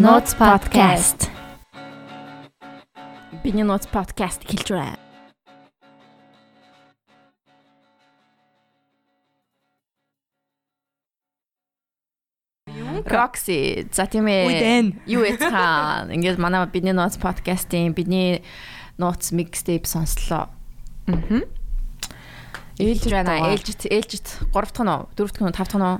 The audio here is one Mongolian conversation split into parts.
Notes podcast. Биний Notes podcast хэлж байна. Roxy за тийм ээ. Юу яцхан. Ингээд манай биний Notes podcast-ийн бидний Notes mixtape сонслоо. Аа. Ээлж байна. Ээлж ээлжт 3 дахь нь уу? 4 дахь нь 5 дахь нь уу?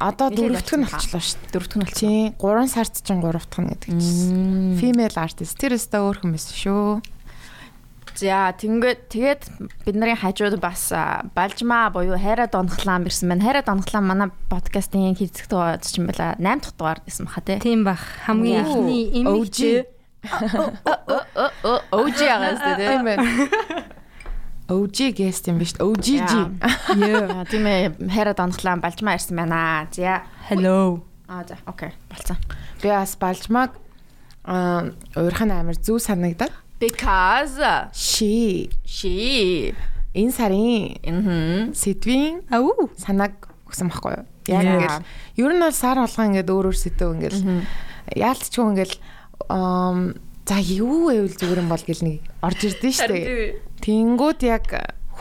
Одоо дөрөвдөх нь болчихлоо шүү дээ. Дөрөвдөх нь болчихсон. Тийм 3 сард чинь 3 дахь нь гэдэг чинь. Female artist тэр өстө өөр хүмүүс шүү. За тэгээд тэгээд бидний хажууд бас балжмаа буюу хайраа донхлаан ирсэн байна. Хайраа донхлаан манай подкастын хийцэх дугаар чинь байла 8 дахь дугаар гэсэн баха тий. Тийм бах. Хамгийн ихний имиж OG агаас тий. Тийм байна. OG guest юм биш OGG. Яа, тийм ээ хайраа донхлаан балжмаа ирсэн байна. За. Hello. Аа за, окей, болцсон. Би бас балжмаг аа уурхан амар зүү санагдаад Because she she энэ сарын сэдвийн Ау. санааг өгсөн байхгүй юу? Яг ингээл ер нь бол сар болгоо ингээд өөр өөр сэдв ингээл яалтчгүй ингээл ам за юу байвал зүгээр юм бол гэл нэг орж ирдэ штэ. Тэнгүүд яг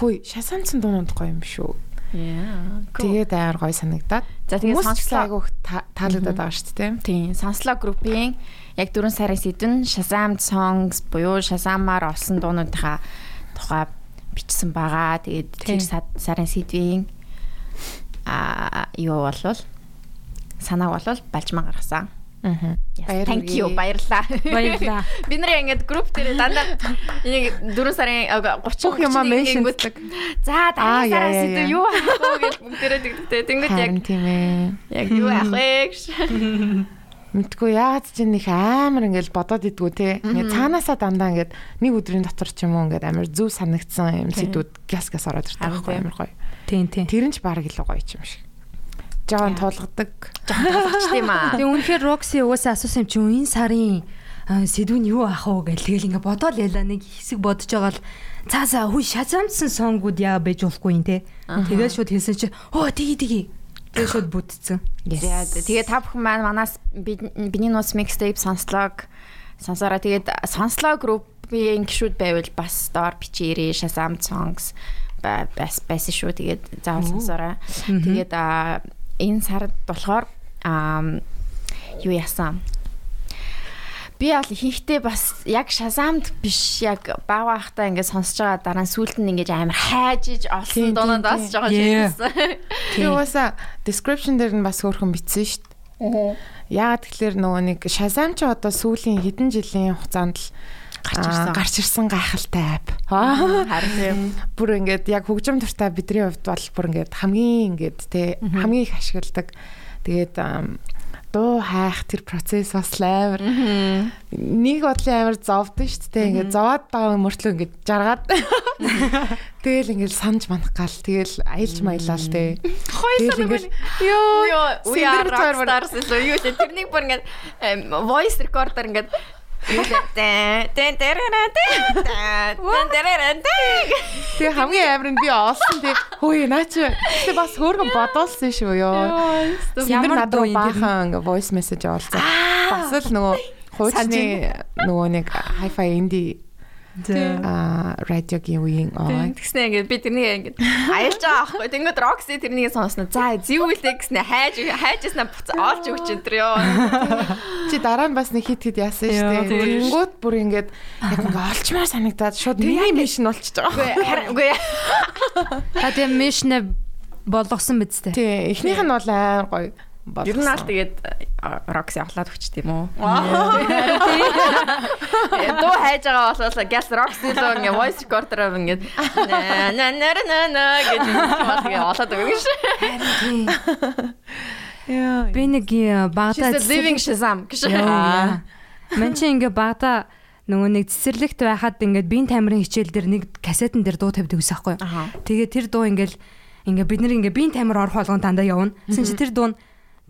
хүй шасанцсан дуунууд гоё юм шүү. Яа. Тэгээд амар гоё санагдаад. За тэгээд сонслоо. айгуух таалагдаад байгаа шүү дээ. Тийм, сонслоо группийн яг 4 сарын сэдвэн Shazam songs буюу Shazam-аар олсон дуунуудынхаа тухай бичсэн байгаа. Тэгээд тэр сарын сэдвийн а юу болвол санааг болвол балжмаа гаргасан. Аа. Thank you баярлаа. Баярлаа. Бид нэр ингээд групп дээр дандаа энийг 4 сарын 30 Бүх юмаа меншнлэг. За Аа, дараа яа, сарын яа, сэдв яа. юу авах вэ гэж бүгдээрээ тэгтээ. Тэнгүүд яг тийм ээ. яг юу авах вэ гэж. Мэдгүй яагаад ч нэг амар ингээл бодоод идэггүй те. Ингээ цаанаасаа дандаа ингээд нэг өдрийн дотор ч юм уу ингээд амар зүв санагдсан юм сэдвүүд гяс гяс ороод ирдэг байхгүй амар гоё. Тийм тийм. Тэр нь ч баг илүү гоё юм шиг. Жаан тулгадаг. Болгоч тийм аа. Тэгээ үнэхээр Roxy угаасаа асуусан юм чи энэ сарын а, сэдв нь юу ах вэ гэл тэгэл ингээ бодоол яла нэг хэсэг бодож байгаа л цаа цаа хүй шазамдсан сонгууд яа байж болохгүй юм те. Тэгээд шууд хэлсэн чи оо тгий тгий. Тэгээд шууд бүтцэн. Тэгээ та бүхэн маань манаас би- биний нууц mixtape сонслог сонсороо тэгээд сонслоо группийн гişүүд байвал бас доор бичээрэй Shazam songs ба- бас байсан шүү. Тэгээд заавал сонсороо. Тэгээд энэ сард болохоор а юу яасан? Би бол ихэнхдээ бас яг Shazam-д биш яг баг байхдаа ингээд сонсож байгаа дараа нь сүүлд нь ингээд амар хайжиж Тийм, олсон тийм. бас жоо Yeah. шийдсэн. Би угаасаа description дээр нь бас хөөрхөн бичсэн шүү дээ. Яагаад тэгэхээр нөгөө нэг Shazam ч одоо сүүлийн хэдэн жилийн хугацаанд л Гарч ирсэн. гарч ирсэн гайхалтай. Аа. Харин бүр ингээд яг хөгжим туртай бидний хувьд бол бүр ингээд хамгийн ингээд те хамгийн их ашигладаг. Тэгээд дуу хайх тэр процесс бас амар нэг бодлын амар зовдсон шүү дээ. Ингээд зовоод байгаа мөртлөө ингээд жаргаад тэгэл ингээд санаж манах гал тэгэл аялж маялал те. Тэгэл ингээд ёо we are rockstars гэсэн юу ч тэрнийг бүр ингээд voice recorder ингээд Тэг хамгийн амар нь би олсон тий. Хөөе наа чи. Тэ бас хөөргөн бодуулсан шүү ёо. Ямар надад баахан voice message олсон. Бас л нөгөө хуучны нөгөө нэг hi-fi indie а радиогийн үеийн аа Тэгснэ ингээд би тэрнийг ингээд аялж байгаа аахгүй. Тэнгүүд Roxy тэрнийг сонсно. За зэвүүлээ гэснэ хайж хайжснаа буц оолж өгч энэ төр ёо. чи дараа нь бас нэг хит хит яасан шүү дээ. Тэнгүүд бүр ингээд яг ингээ олчмаар санагдаад шууд миний мишн болчихж байгаа. Үгүй харин үгүй Та тийм мишнэ болгосон биз дээ. Тий, эхнийх нь бол амар гоё. Ер нь аль тэгээд Roxy авлаад өгч тийм үү? Дуу хайж байгаа болол гяс Roxy лөө ингээ voice recorder ингээд на на на на на гэж тэгээ олоод өгнө ш. Яа. Би нэг багада living Shazam гэж. Ман чи ингээ багада нөгөө нэг цэцэрлэгт байхад ингээд биеийн тамирын хичээл дээр нэг касетан дээр дуу тавьдаг ус аахгүй. Тэгээ тэр дуу ингээл ингээ бид нар ингээ биеийн тамир орох болгон дандаа явна. Тэсэн чи тэр дуу нь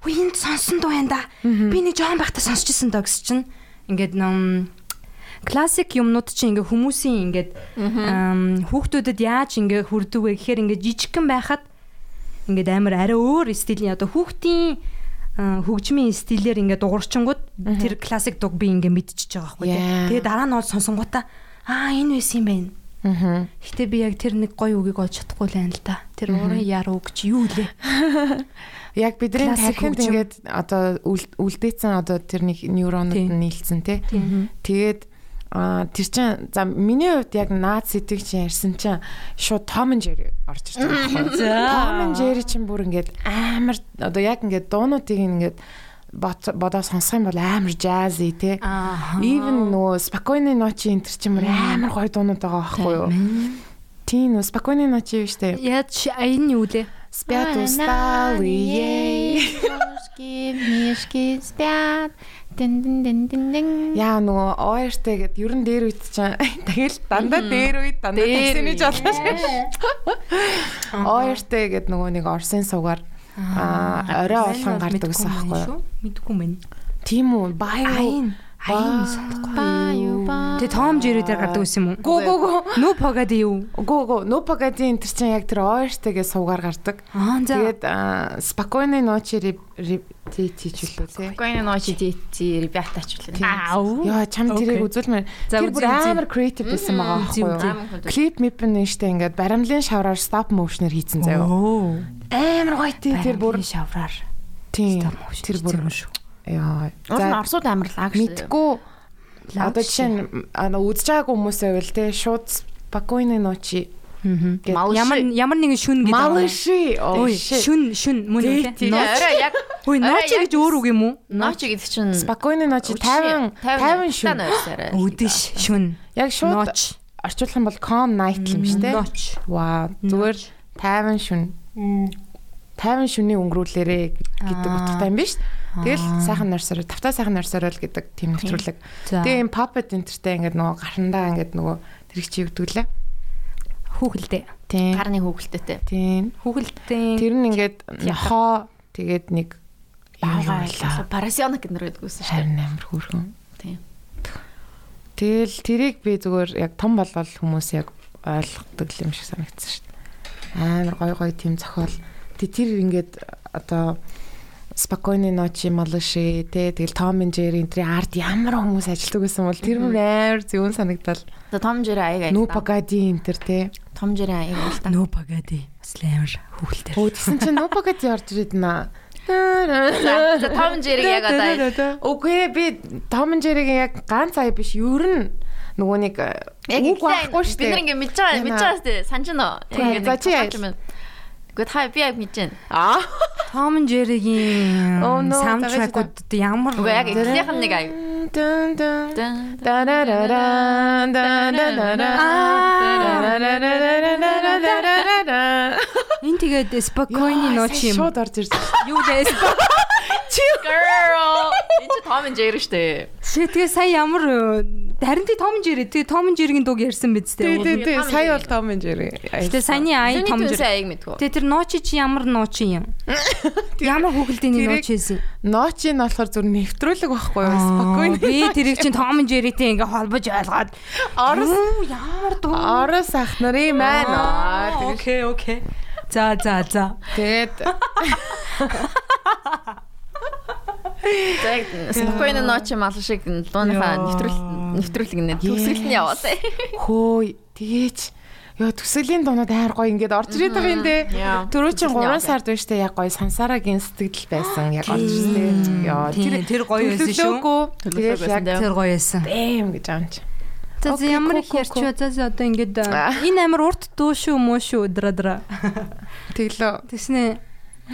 Хөө энд сонсон дуу байна да. Би нэг жоон байхдаа сонсчихсан доо гэсэн чинь ингээд нэм классик юмнууд чинь ингээ хүмүүсийн ингээд хүүхдүүдэд яаж ингээ хүрдэг вэ гэхээр ингээ жижигхэн байхад ингээд амар арай өөр стилийн одоо хүүхдийн хөгжмийн стилээр ингээ дуурчингууд тэр классик дуг би ингээ мэдчихэж байгаа байхгүй тийм. Тэгээ дараа нь ол сонсонгуудаа аа энэ байсан юм байна. Аа. Гэтэ би яг тэр нэг гоё үгийг олж чадахгүй л байна л да. Тэр уурын яр үг чи юу лээ. яг бидний тархинд ингээд одоо үлдээсэн одоо тэр нэг нейронууд нь нийлсэн тий. Тэгээд А тэр чин за миний хувьд яг наад сэтгэв чи ярьсан чин шууд Том Жэри орж ирж байгаа. Том Жэри чин бүр ингээд амар одоо яг ингээд дуунуудыг ингээд бодоо сонсох юм бол амар жази те. Even нөө спокойной ночи энэ ч юм амар гоё дуунууд байгаа байхгүй юу? Тийм нөө спокойной ночи биш те. Яаж энэ юу лээ? Спят усталые. Мишки, мишки спят. Дин дин дин дин дин. Яа нөгөө ORT гээд ер нь дээр үйт чинь тэгэл дандаа дээр үйт дандаа таксинэж болоо шээ. ORT гээд нөгөө нэг Орсын сувгаар аа орой болгон гардаг гэсэн аахгүй юу? Мэдгүй мэн. Тийм үү. Баяа. Аян санахгүй. Ба юу ба. Тэ Том Жэри дээр гардаг байсан юм уу? Гү гү гү. No Pagadi юу? Гү гү. No Pagadi энэ төр чинь яг тэр OST-гээ суугаар гардаг. Тэгээд Spokojne noche репетити ч үлээ тээ. Spokojne noche дети ребята ч үлээ. Яа чам тэрийг үзүүлмээр. Тэр бүр амар creative байсан байгаа байхгүй юу? Клип мип нэштэй ингээд баримлын шавраар stop motion-ээр хийцэн заяа. Амар гоё тий тэр бүр шавраар. Тийм. Тэр бүр шүү. Яа. Орсууд амар лаг шүү. Мэдгүй. Одоо жишээ нь үзэж байгаагүй хүмүүсээ бол те шууд спокойной ночи Ямар ямар нэгэн шүн гэдэг. Малыши. Шүн шүн мөн үү? Ночи яг. Ой, ночи гэж өөр үг юм уу? Ночи гэдэг чинь спокойны ночи 50 50 шүн. Үдэш шүн. Яг шууд ноч. Орчуулах юм бол calm night юм шүү дээ. Ноч. Вау. Зүгээр 50 шүн. 50 шүнийг өнгөрүүлээрэ гэдэг утгатай юм биш үү? Тэгэл сайхан нарсараа тавтаа сайхан нарсараа л гэдэг тийм нэвтрүүлэг. Тэгээ им puppet энтертэй ингээд нөгөө гарандаа ингээд нөгөө тэр их чи өгдгөлээ. Хүүхэлдээ. Тийм. Гарны хүүхэлдээтэй. Тийм. Хүүхэлдээ. Тэр нь ингээд нохоо тэгээд нэг баага парасиона гэнэр гэдгүүсэн шүү дээ. Амар хөөрхөн. Тийм. Тэгэл тэрийг би зүгээр яг том болвол хүмүүс яг ойлгодог юм шиг санагдсан шүү дээ. Амар гой гой тийм зохиол. Тэ тэр ингээд одоо спокойной ночи малыши те тэгэл Том and Jerry энэ арт ямар хүмүүс ажилладаг гэсэн бол тэр мөр амар зөвөн санагдал. Том Jerry аяга. Ну погоди энэ төр те. Том Jerry аяга л та. Ну погоди. Бас амар хүүхэлдэр. Өө тэгсэн чинь ну погоди орж ирээд наа. За Том Жериг яг одоо. Үгүй би Том Жериг яг ганц ая биш ер нь нөгөө нэг яг үгүй байхгүй шүү дээ. Бид нэг ингэ мэдж байгаа мэдж байгаа шүү дээ. Санжино. Яг ингэ. Гэхдээ та би яг мэдэн. Аа. Том and Jerry-гийн саундтрекууд ямар Уу яг эхнийх нь нэг аяа. Дэн дэн дарараран дарараран Энд тэгээд спокойны ночи юм. Шууд орж ирсэн. Юу дээ спок. Girl. Энд Tom and Jerry штэ. Шэ тэгээ сая ямар харин тий Том Jerry тэгээ Том Jerry-гийн дууг ярьсан биз Тий, дээ. тий, тий. Сая бол Том Jerry. Тэгээ саяны ай Том. Jerry аяг мэдгүй. Тэгээ тэр ночи чи ямар ночи юм? Ямар Тэрийг- ночи хийсэн? Нооч нь болохоор зүр нэвтрүүлэг байхгүй юу? Спокойно. Би тэрийг чинь Том Jerry-тэй ингээ холбож ойлгоод Орос ямар дуу. Орос ах нарын маань. Окей, окей. За, за, за. Тэгээд Яг спокойно ночи мал шиг дууныхаа нэвтрүүл нэвтрүүлэг нэ төгсгөлт нь яваад. хөөй тэгээч Яа төсөлийн дуунууд хайр гоё ингээд орж ирээд байгаа юм дээ. Төрөө чинь Төсөлний 3 яваа. сард байж та яг гоё сансараагийн сэтгэл байсан яг орж ирсэн. Яа Тийм, тэр гоё байсан шүү. Тэгээд яг. Тэр гоё байсан. бэм гэж аамч. За, за ямар их cool, ярьч за за одоо ингээд энэ амар урт дуу шүү мөө шүү дра дра. Тэглөө. Тэснэ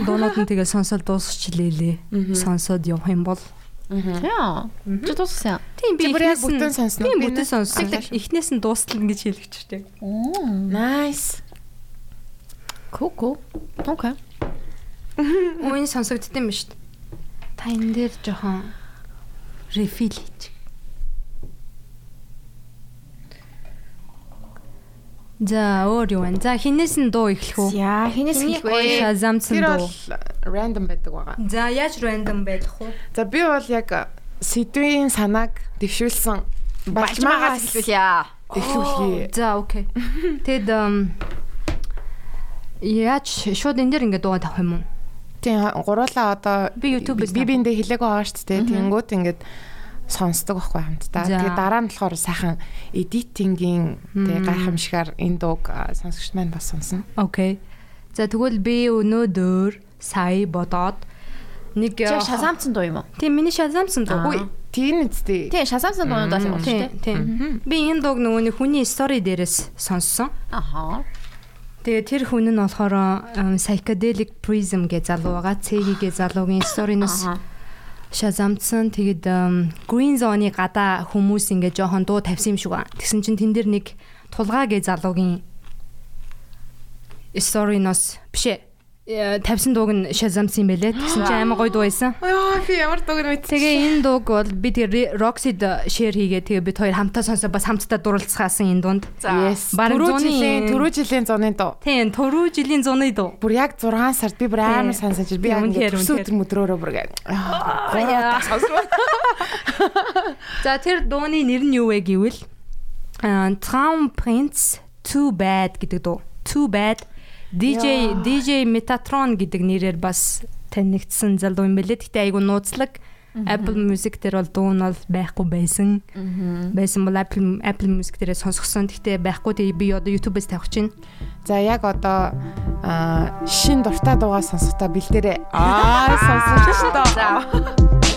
дуунууд нь тэгээ сонсоод дуусчихлээ. Сонсоод явах юм бол. Яа. Чи дууссан. Тийм би Чи бүр яг бүтэн сонсноо. Тийм бүтэн сонссон. Эхнээс нь дуустал гэж хэлэгч штеп. Nice. Cool cool. Окей. Үн сонсогдсон юм шүү дээ. Та энэ дээр жоохон рефил хийж. За өөр юу вэ? За хинээс нь дуу эхлэх үү? Яа, хинээс хэлэх вэ? Шазамсан Тэр дуу. бол random байдаг байгаа. За яаж random байх вэ? За би бол яг сэдвийн санааг дэвшүүлсэн Балчмаагаас хэлүүлье. дэвшүүлье. За окей. Тэгэд яаж шууд энэ дээр ингэ дуу тавих юм уу? Тийм гуруулаа одоо Би YouTube-ээс би биэндээ хэлээг байгаа шүү дээ. Тэнгүүд ингээд сонсдог байхгүй хамтдаа. Тэгээ дараа нь болохоор сайхан эдитингийн тэгээ гайхамшигар энэ дууг сонсогч маань бас сонсно. Окей. За тэгвэл би өнөөдөр сая бодоод нэг Чи шазамцсан дуу юм уу? Тийм миний шазамсан дуу. Үй тийм үстэй. Тий, шазамцсан дуунуудаас юм шүү Тийм, дээ. тийм. Би энэ дууг нөгөө нэг хүний стори дээрээс сонссон. Аха. Тэгээ тэр хүн нь болохоор psychedelic prism гэж залуу байгаа. Цэги гэж залуугийн сториноос Шазамдсан. Тэгээд green zone-ы гадаа хүмүүс ингээ жоохон дуу тавьсан юм шиг байна. Тэгсэн чинь тэн дээр нэг тулгаа гэж залуугийн сториноос бишээ э, тавьсан дууг нь шазамсан юм байлээ. Тэгсэн чинь амар гоё дуу байсан. Яа би ямар дууг нь мэдсэн. Тэгээ энэ дууг бол би тэгээ Roxy-д share хийгээ тэгээ бид хоёр хамтаа сонсоо бас хамтдаа дурлцгаасан энэ дунд. Yes. Түрүү жилийн түрүү жилийн зуны дуу. Тийм, түрүү жилийн зуны дуу. Бүр яг 6 сард би бүр амар санаж би яг өдөр мөдрөөрөө бүр гээд. За тэр дууны нэр нь юу вэ гэвэл Traum Prince Too Bad гэдэг дуу. Too Bad DJ. DJ Metatron гэдэг нэрээр бас танигдсан залуу юм байлээ. Гэтэ айгу нууцлаг. Apple Music дээр бол дуу нь бол байхгүй байсан. Байсан бол Apple Apple Music дээрээ сонсгосон. Гэтэ байхгүй тэгээ би одоо YouTube-ээс тавих чинь. За яг одоо шин дуртай дуугаа сонсохдоо бэлдээрээ. Аа сонсож та.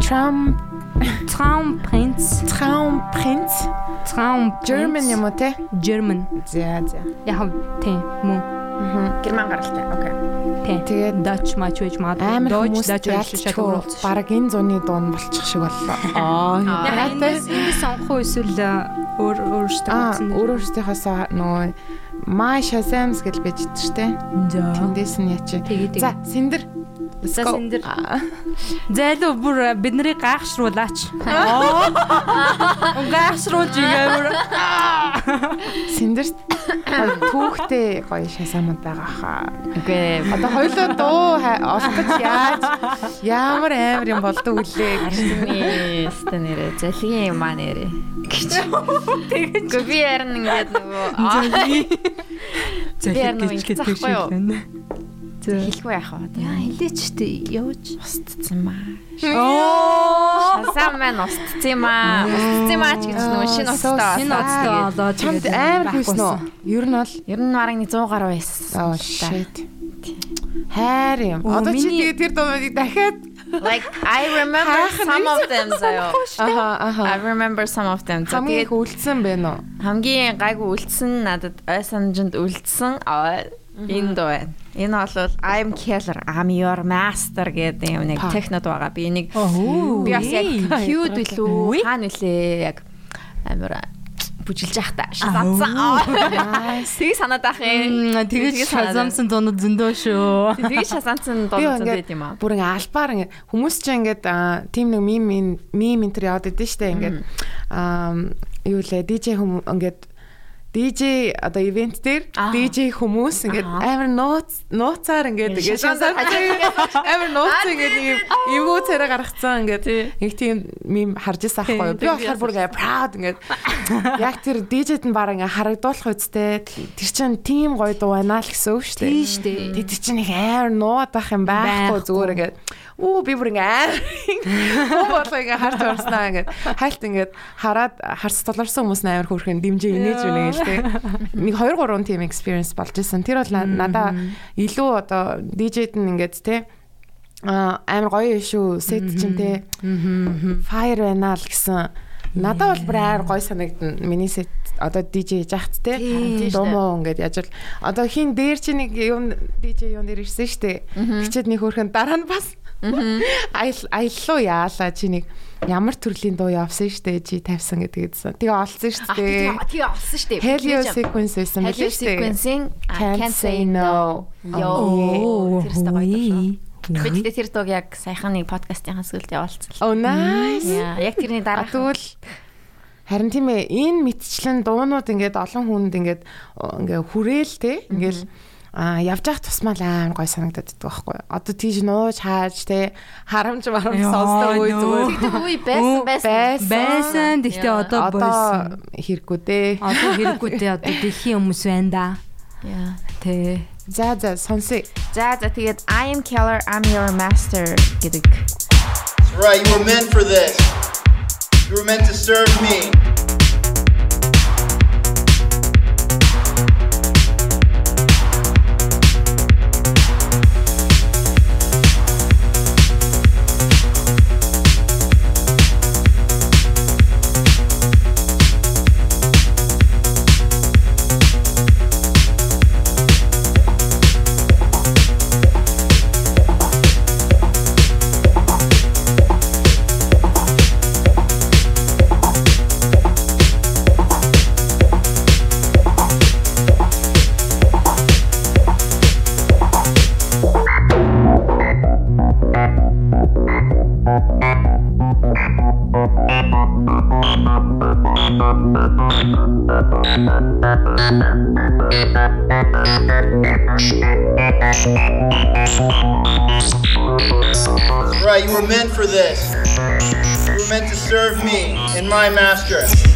Trump Traum Prince, Traum German юм уу те? German. За за. Яг тийм мөн. Герман гаралтай. Окей. Тийм. Тэгээд Dutch матч байж магадгүй. Dutch Dutch ялцчихгүй шалгуулсан. баг энэ зуны дуун болчих шиг боллоо. Аа. Эндээс эндээс сонгох эсвэл э, өөр Аа, утсан нэр? өөрөөсөө нөгөө My Shazams гэж байж дээ штэ. Тэндээс нь. Тэгээ За, тэгээ. Синдэр. За синдэр. Зайлуу бүр э, бид нарыг гайхшруулаач. Гайхшруулж игээвэр. Синдэр түүхтэй гоё шасамууд байгаа хаа. Үгүй. Одоо хоёулаа дуу гэж яаж ямар амар юм болдог үлээ. Арсны өстө нэрэ залгийн юм аа нэрэ. Гэж. Тэгэхгүй би харин ингээд нөгөө нөө гэж шилэн. За. Хэлэхгүй яах вэ? Яа хэлээч тээ явж. Устцсан маа. Оо. Шасан маань устцсан маа. Устцсан маа ч гэж нөгөө шинэ Аа, устдаа. Энэ удаа олоод Чамд амар хийсэн үү? Ер нь бол Ер нь бараг нэг 100 гаруй байсан. оо shit. Хайр юм. Оо, Одоо чи тэгээ тэр дуунуудыг дахиад Like I remember some of them заяа. аха I аха remember some of them. Тэгээд их үлдсэн байна уу? хамгийн гайгүй үлдсэн надад ой санжинд үлдсэн энэ дуу байна. Энэ бол I'm Killer, I'm your master гэдэг юм нэг технод байгаа. Би Оо. би бас яг cute билүү хаана нэлээ яг амар бүжилж явах та шазанцсан. Nice. Тэг санаад ах юм. Тэгэж шазамсан дуунууд зөндөө шүү. Тэг шазанцсан Би дуу ингээд зүйд юм аа. бүр ингээ албаар ингээ хүмүүс ч ингээд тим нэг мим мим мим энтер яваад идэв штэ ингээд аа юу лээ DJ хүм ингээд DJ одоо ивент дээр. DJ хүмүүс ингээд амар нууц нууцаар ингээд ингээд шашаад амар нууц ингээд ийм эвгүү царай гаргацсан ингээд нэг тийм мим харж ирсэн аахгүй би болохоор бүр ингээ proud ингээд. Яг тэр DJ-д нь бараг ингээ харагдуулах үстэй тэр чинь тийм гоё дуу байна л гэсэн үг штэ Тийм штэ. Тэг тэр чинь их амар нууд ах юм Байхгүй. зүгээр ингээд Оо би бүр ингээ амар оо болоо ингээ харж орснаа ингээ хайлт ингээ хараад харц толорсон хүмүүс амар хөөрхөн дэмжээ инээж үнэ гэл тээ. Нэг 2 3 тийм experience болж исэн. Тэр бол на- надаа илүү одоо DJ-д нь ингээд тээ а амар гоё шүү сет чинь тээ fire байна л гэсэн Надад бол бүр амар гой санагдана. Миний сет одоо DJ хийж ахт те. Тийм Дуу муу ингээд яаж л одоо хин дээр чи нэг юм DJ юу нэр ирсэн штэ. Тэгчээд нэг хөрхэн дараа нь бас айл аяллуу яалаа чи нэг ямар төрлийн дуу явсан штэ чи тавьсан гэдгээдсэн. Тэгээ олсон штэ. тий олсон дээ. Helio sequence байсан Helio билээ штэ. sequencing I Can't say no. Йоо. Тэр өстө гоё дуу. Би Ой. тэгтээ тэр дууг яг саяхан нэг подкастынхаа сүлд явуулсан. Oh nice. Яа, яг тэрний дараа тэгвэл харин тийм ээ энэ мэтчлэн дуунууд ингээд олон хүнд ингээд ингээ хүрээл те ингээл а явж явах тусмаа л амар гой санагдаад байдаг байхгүй юу. Одоо тийж нууж хааж те харамж марамж сонсдог үе зүгээр Тэгтээ үе байсан байсан. Байсан. Яа. одоо болсон. хэрэггүй дээ. Одоо хэрэггүй дээ одоо дэлхийн хүмүүс байна да. Яа. Тэ. За за сонсъё. За за тэгээд I am killer I'm your master гэдэг. Right, you were meant for this. You were meant to serve me. Right, you were meant for this. You were meant to serve me and my master.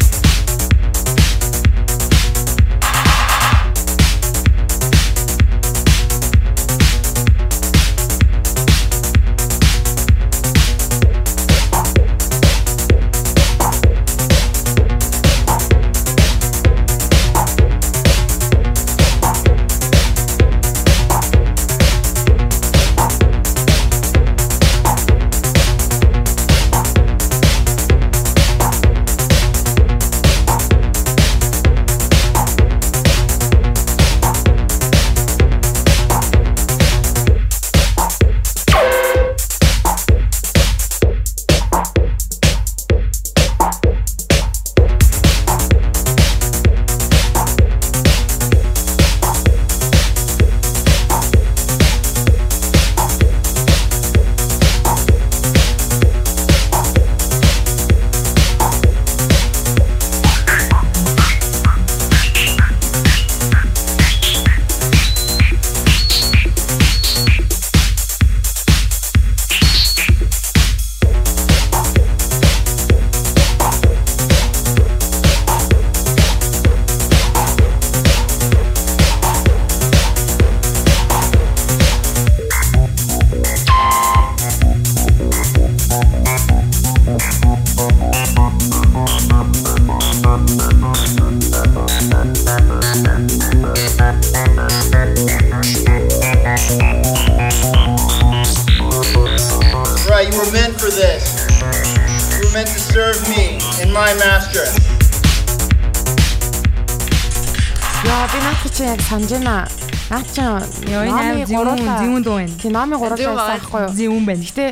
Зүүн зүүн дуу байна. Тий номи гурлаа Зүүн байгаа. байхгүй юу? Зүүн байна. Гэтэ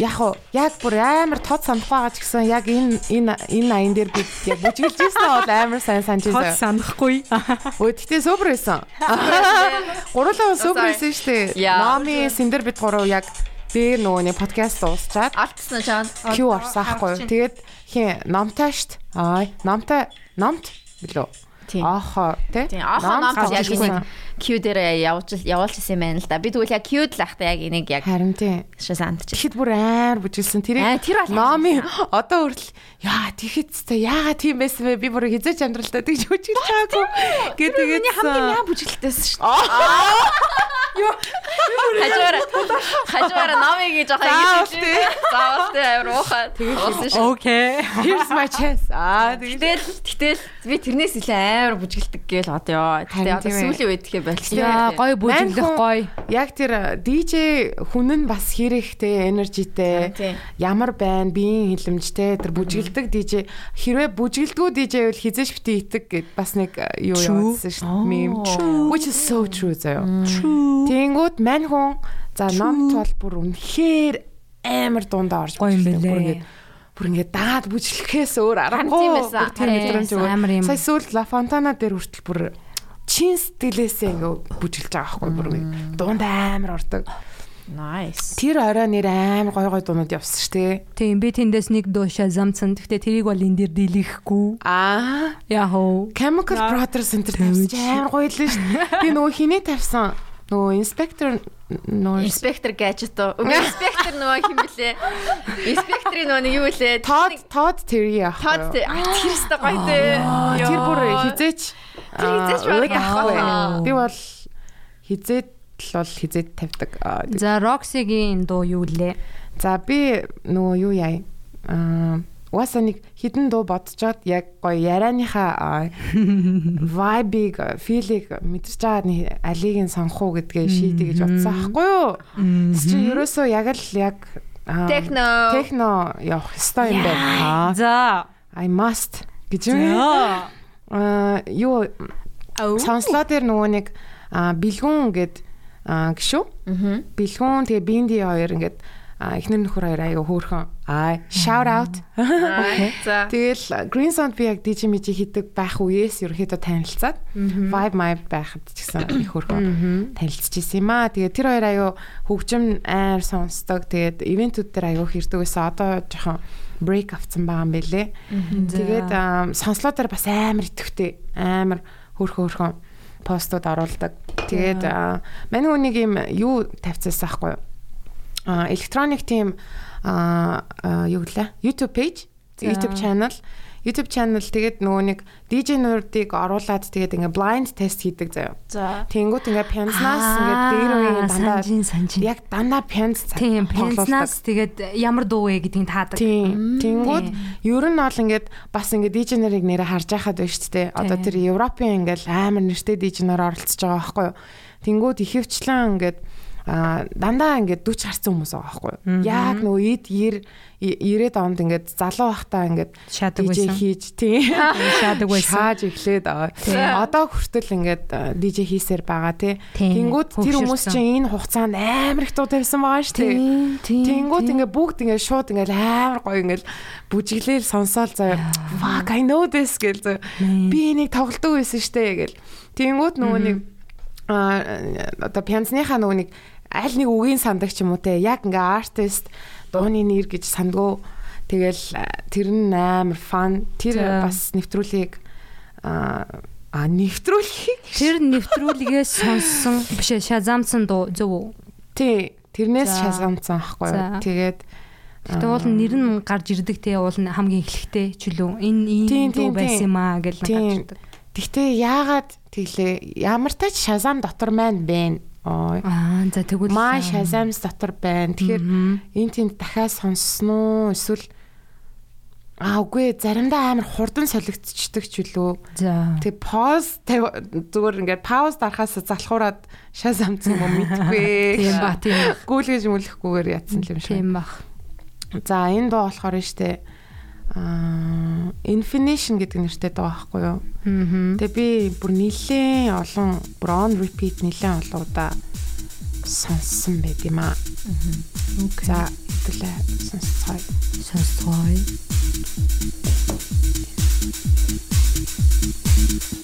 яг уу яг бүр амар тод санахгүй байгаа ч гэсэн яг энэ энэ энэ аян дээр би яг бүжгэлж ирсэн бол амар сайн санаж Тод байсан. санахгүй. Өө гэтэ супер байсан. Гурлаа супер байсан шүү дээ. Номи сэндэр бид гурав яг дээр нөгөө нэг подкаст дуусчаад Алтсан уу чаан? Q орсон аахгүй юу? Тэгээд хин номтой штт. Аа номтой номт билүү? Аахаа тий. Ахаа Ном яг ирсэн. Q дээр явуулж явуулчихсан юм байна л да. Би тэгвэл яг Q-д л ахта яг энийг яг Харин тий. шасаандч. Тэгэхэд бүр амар бүжгэлсэн. Тэр номи одоо хүртэл яа тэгэхэд та яагаад тийм байсан бэ? Би бүр хизээч амьдралдаа тэгж бүжгэлж байгаагүй. Гэ тэгээд хамгийн яа бүжгэлтэйсэн шүү дээ. Хажуугаар хажуугаар номыг гэж жоохон ингэж заавал тэ амар уухаа. Уусан шүү. Окей. Here's my chance. Аа Гэтэл гэтэл би тэрнээс илүү амар бүжгэлдэг гээл одоо ёо. Харин одоо сүүлийн үед тэгээ болчихсон. Яа гой бүжиглэх гой. яг тэр DJ хүн нь бас хэрэгтэй энержитэй ямар байна биеийн хилэмжтэй тэр бүжгэлдэг DJ хэрвээ бүжгэлдэггүй DJ бол хизээш бити итэг гэд бас нэг э, юу явуулсан шүү дээ which is so true заяа True. Тэнгүүд мань хүн за номт бол бүр үнэхээр амар дундаа орж Гоё юм бүжгэлдэг. Бүр ингээд дагаад бүжиглэхээс өөр аргагүй тийм мэдрэмж өгөө. Сая сүүл La Fontana дээр хүртэл бүр чин сэтгэлээсээ ингээд бүжиглэж байгаа байхгүй бүр ингээд дундаа амар ордог. Nice. Тэр орой нэр амар гой гой дуунууд явсан шүү дээ. Тийм би тэндээс нэг дуушаа замцсан. Гэхдээ тэрийг бол энэ дээр дийлэхгүй. Аа, Яхоо. Chemical Brothers Center тавьсан амар гоё л шүү дээ. Би нөгөө хинээ тавьсан. Нөгөө инспектор нөгөө Инспектор гаджет уу? Инспектор нөгөө хин блэ? Инспекторын нөгөө нэг юу блэ? Todd Todd Terry яах Тод вэ? тэр өстой гоё дээ. Тэр бүр хизээч Тэр хизээч яахгүй. байхгүй. Би бол хизээд л бол хизээд тавьдаг. За Roxy-гийн дуу юу лээ? За би нөгөө юу яа? Аа Угаасаа нэг хідэн дуу бодцоод яг гоё ярианыхаа аа, vibe-ыг, feel-ыг мэдэрч байгаа нэг алийг нь сонгох уу гэдгээ шийдэ гэж бодсон аахгүй юу? Чи ерөөсөө яг л яг Техно. техно явах ёстой юм байна. За. I must гэж юм. Аа юу сонслоо дээр нөгөө нэг бэлгүүн гээд аа, гişүү. Бэлгүүн тэгээ бинди хоёр ингээд эхнэр нөхөр хоёр аяга хөөрхөн. Аа shout out. Тэгэл Green Sound би яг DJ мижи хийдэг байх үеэс ерөөхдөө танилцаад vibe my байхад ч гэсэн их хөөрхөн танилцчихсан юм аа. Тэгээ тэр хоёр аяга хөгжим айр сонсдог. Тэгээд ивентүүд дээр аяга хэрдэг байсан. Одоо жоохон break авцсан байгаа юм бэлээ. Тэгээд аа, сонслоо дээр бас амар итгэвтэй. Амар хөөрхөн хөөрхөн постууд оруулдаг. Тэгээд аа, мань хүнийг юм юу тавьчихсан байхгүй юу? электроник тим а а, юу гэлээ YouTube page YouTube channel YouTube channel тэгээд нөгөө нэг DJ нурдыг оруулаад тэгээд ингээ blind test хийдэг заяа. За. Тэнгүүт ингээ пянзнаас ингээ дээр үеийн дандаа яг дандаа пянз цаг Тийм, пенснаас тэгээд ямар дуу вэ гэдгийг таадаг. Тийм. Тэнгүүд ер нь бол ингээд бас ингээд DJ нарыг нэрэ харж байхад байна шүү дээ. Одоо тэр Европын ингээд амар нэртэй DJ нар оролцож байгаа байхгүй юу. Тэнгүүд ихэвчлэн ингээд а дандаа ингээд 40 гарсан хүмүүс байгаа байхгүй юу. Яг нөгөө ид 90 90-ад онд ингээд залуу байхдаа ингээд Шаадаг байсан. хийж тийм Шаадаг байсан. шааж эхлээд. Одоо хүртэл ингээд DJ хийсээр байгаа тий. Тэнгүүд тэр хүмүүс чинь энэ хугацаанд амар их дуу тавьсан байгаа шүү дээ. Тэнгүүд ингээ бүгд ингээ шууд ингээ амар гоё ингээ бүжиглээл сонсоол заяа. Fuck I know this гэл заяа. Би энийг тоглодог байсан штэ гэл. Тэнгүүд нөгөө нэг одоо пянзныхаа нөгөө нэг аль нэг үгийн сандаг ч юм уу те яг ингээ артист дууны нэр гэж сандгүй тэгэл тэр нь амар фан. Тэр бас нэвтрүүлгийг а нэвтрүүлгийг? Тэр нэвтрүүлгээс сонссон. Биш ээ, шазамсан дуу зөв үү? тий тэрнээс За. шазамцсан аахгүй юу? Тэгээд Гэтэ уул нь нэр нь гарч ирдэг те уул нь хамгийн эхлэхтэй ч үлээ. Энэ ийм дуу байсан юм аа гэж гарч ирдэг. Гэхдээ яагаад тэглээ ямар тач шазам дотор маань байна. Аа за тэгвэл Маа шазамс дотор байна. Тэгэхээр энэ тэнд дахиад сонссон уу? Эсвэл Аа үгүй заримдаа амар хурдан солигдчихдаг ч үлээ. За. Тэг пауз зүгээр ингээд пауз дарахаас залхуураад шазамцсан юм мэдгүй. Тийм ба тийм. Гүйлгэж мүлэхгүйгээр ятсан юм шиг. Тийм бах. За энэ дуу болохоор нь штэ аа Infinition гэдэг нэртэй дуу байхгүй юу? Тэгээ би бүр нилээн олон on repeat нилээн олон удаа сонссон байт юм аа. Окей. За хэвлээ сонсцгоё. сонсгоё. Биний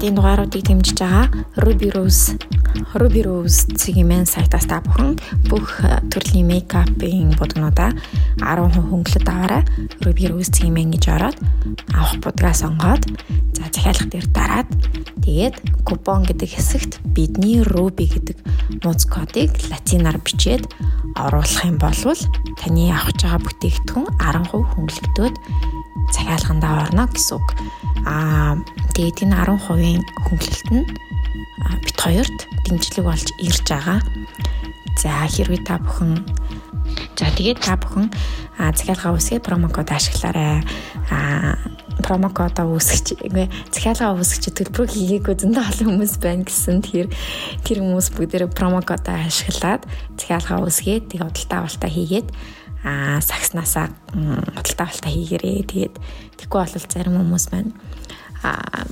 подкастын дугааруудыг дэмжиж байгаа Ruby Rose Ruby Rose цэгийн сайтаас та бүхэн бүх э, төрлийн мейкапын будгнуудаа 10% хөнгөлөд аваарай. Ruby Rose цэгийн гэж ороод авах будгаа сонгоод за захиалга дээр дараад тэгээд купон гэдэг хэсэгт бидний Ruby гэдэг нууц кодыг латинаар бичээд оруулах юм бол таны авах байгаа бүтээгдэхүүн 10% хөнгөлөгдөөд захиалгандаа орно гэсэн үг. Аа тэгээд энэ 10% хөнгөлөлт нь бит хоёрт дэмжлэг болж ирж байгаа. За хэрвээ та бүхэн за тэгээд та бүхэн захиалгаа үсгээ промокод ашиглаарай. Аа промокодоо үүсгэж захиалгаа үүсгэж төлбөр хийгээгүй зөндөө олон хүмүүс байна гэсэн тэр тэр хүмүүс бүгдээрээ промокодоо ашиглаад захиалгаа үүсгээд тэг худалдаа авалтаа хийгээд аа сагснаасаа худалдаа авалтаа хийгэрээ. Тэгээд тэггүй бол зарим хүмүүс байна а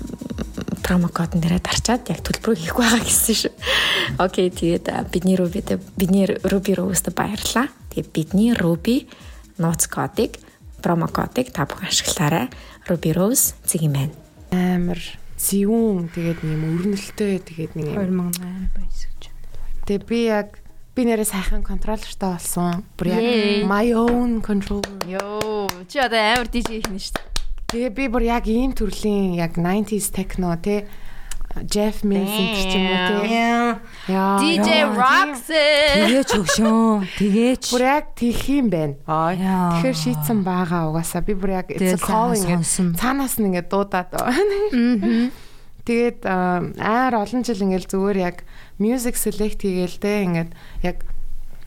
промокодн дээрээ дарчаад яг төлбөрөө хийх байгаа гэсэн шүү. Окей, тэгээд бидний Ruby бидний Ruby Rose-д баярлаа. Тэгээд бидний Ruby нууц кодыг промокодыг та бүхэн ашиглаарай. Ruby Rose зэг юм байна. Амар зэвүүн тэгээд нэг юм өрнөлтөө тэгээд нэг юм 2008 баяс гэж. Тэгээд би яг би нэрээ сайхан контроллертай болсон. Бүр яг my own controller. Йоо, чи одоо амар DJ хийх нь шүү. Тэгээ би бүр яг ийм төрлийн яг 90s techno те Jeff Mills ч юм уу те. Яа. DJ Roxy. Тэгээч өгшөө. Тэгээч. Бүр яг тийх юм байна. Аа. Тэгэхээр шийдсэн байгаа угаасаа би бүр яг it's a calling цаанаас нь ингээд дуудаад. Тэгээд аар олон жил ингээд зүгээр яг music select хийгээл те ингээд яг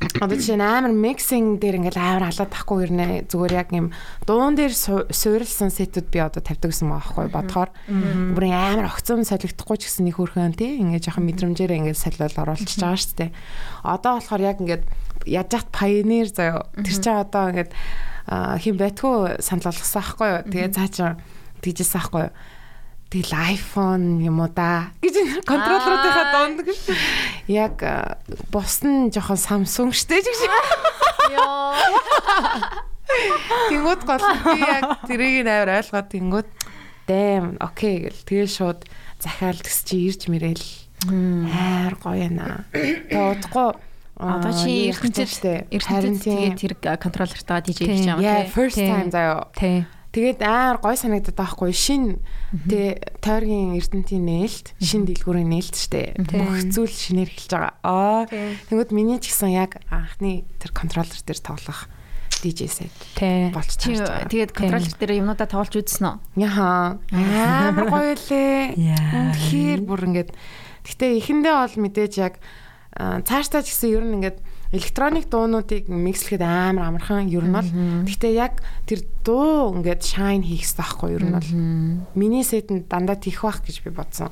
Одоо жишээ нь амар миксинг дээр ингээл амар халаад тахгүй ирнэ. Зүгээр яг юм дуун дээр суурилсан сетүүд би одоо тавьдаг гэсэн байгаа байхгүй бодохоор бүр амар огцом солигдохгүй ч гэсэн нэг хөрхөн тий ингээд жоохон мэдрэмжээр ингээд солиол оруулчихж байгаа шүү дээ. Одоо болохоор яг ингээд яаж яат пайонер заяо. Тэр чинь одоо ингээд хин байтгүй санал болгосон байхгүй юу. Тэгээ цаа чинь тэгжсэн байхгүй юу Тэгэл iPhone юм уу да гэж контроллеруудынхаа донд гэж. Яг бус нь жоохон Samsung штэ гэж. Йоо. Тэнгүүд гол би яг тэрийг нээр ойлгоод тэнгүүд дэм окей гэл тэгэл шууд захиал гэс чи ирж мэрэл хайр гоё наа. Тоодохгүй Одоо чи ертөнцид ертөнцид тэгээд тэр контроллертаа DJ хийж байгаа юм тий. First time заяа. Тий. Тэгээд амар гой санагдаад байхгүй. Шин тэ тойргийн эрдэнтийн нээлт шин дэлгүүрийн нээлт штэ. Бүх зүйл шинээр эхэлж байгаа. Аа. Тэгвэл миний ч гэсэн яг анхны тэр контроллер дээр тоглох DJ set болж чарж. Тэгээд контроллер дээр юмнуудаа тоглож үзсэн үү? Яхаа. Амар гоё лээ. Үнэхээр бүр ингээд. Гэтэ эхэндээ бол мэдээж яг цаашдаа ч гэсэн ер нь ингээд электроник дуунуудыг микслэхэд амар амархан ер нь бол гэхдээ яг тэр дуу ингээд shine хийх хэрэгтэй байхгүй ер нь бол миний сетэнд дандаа тийх байх гэж би бодсон.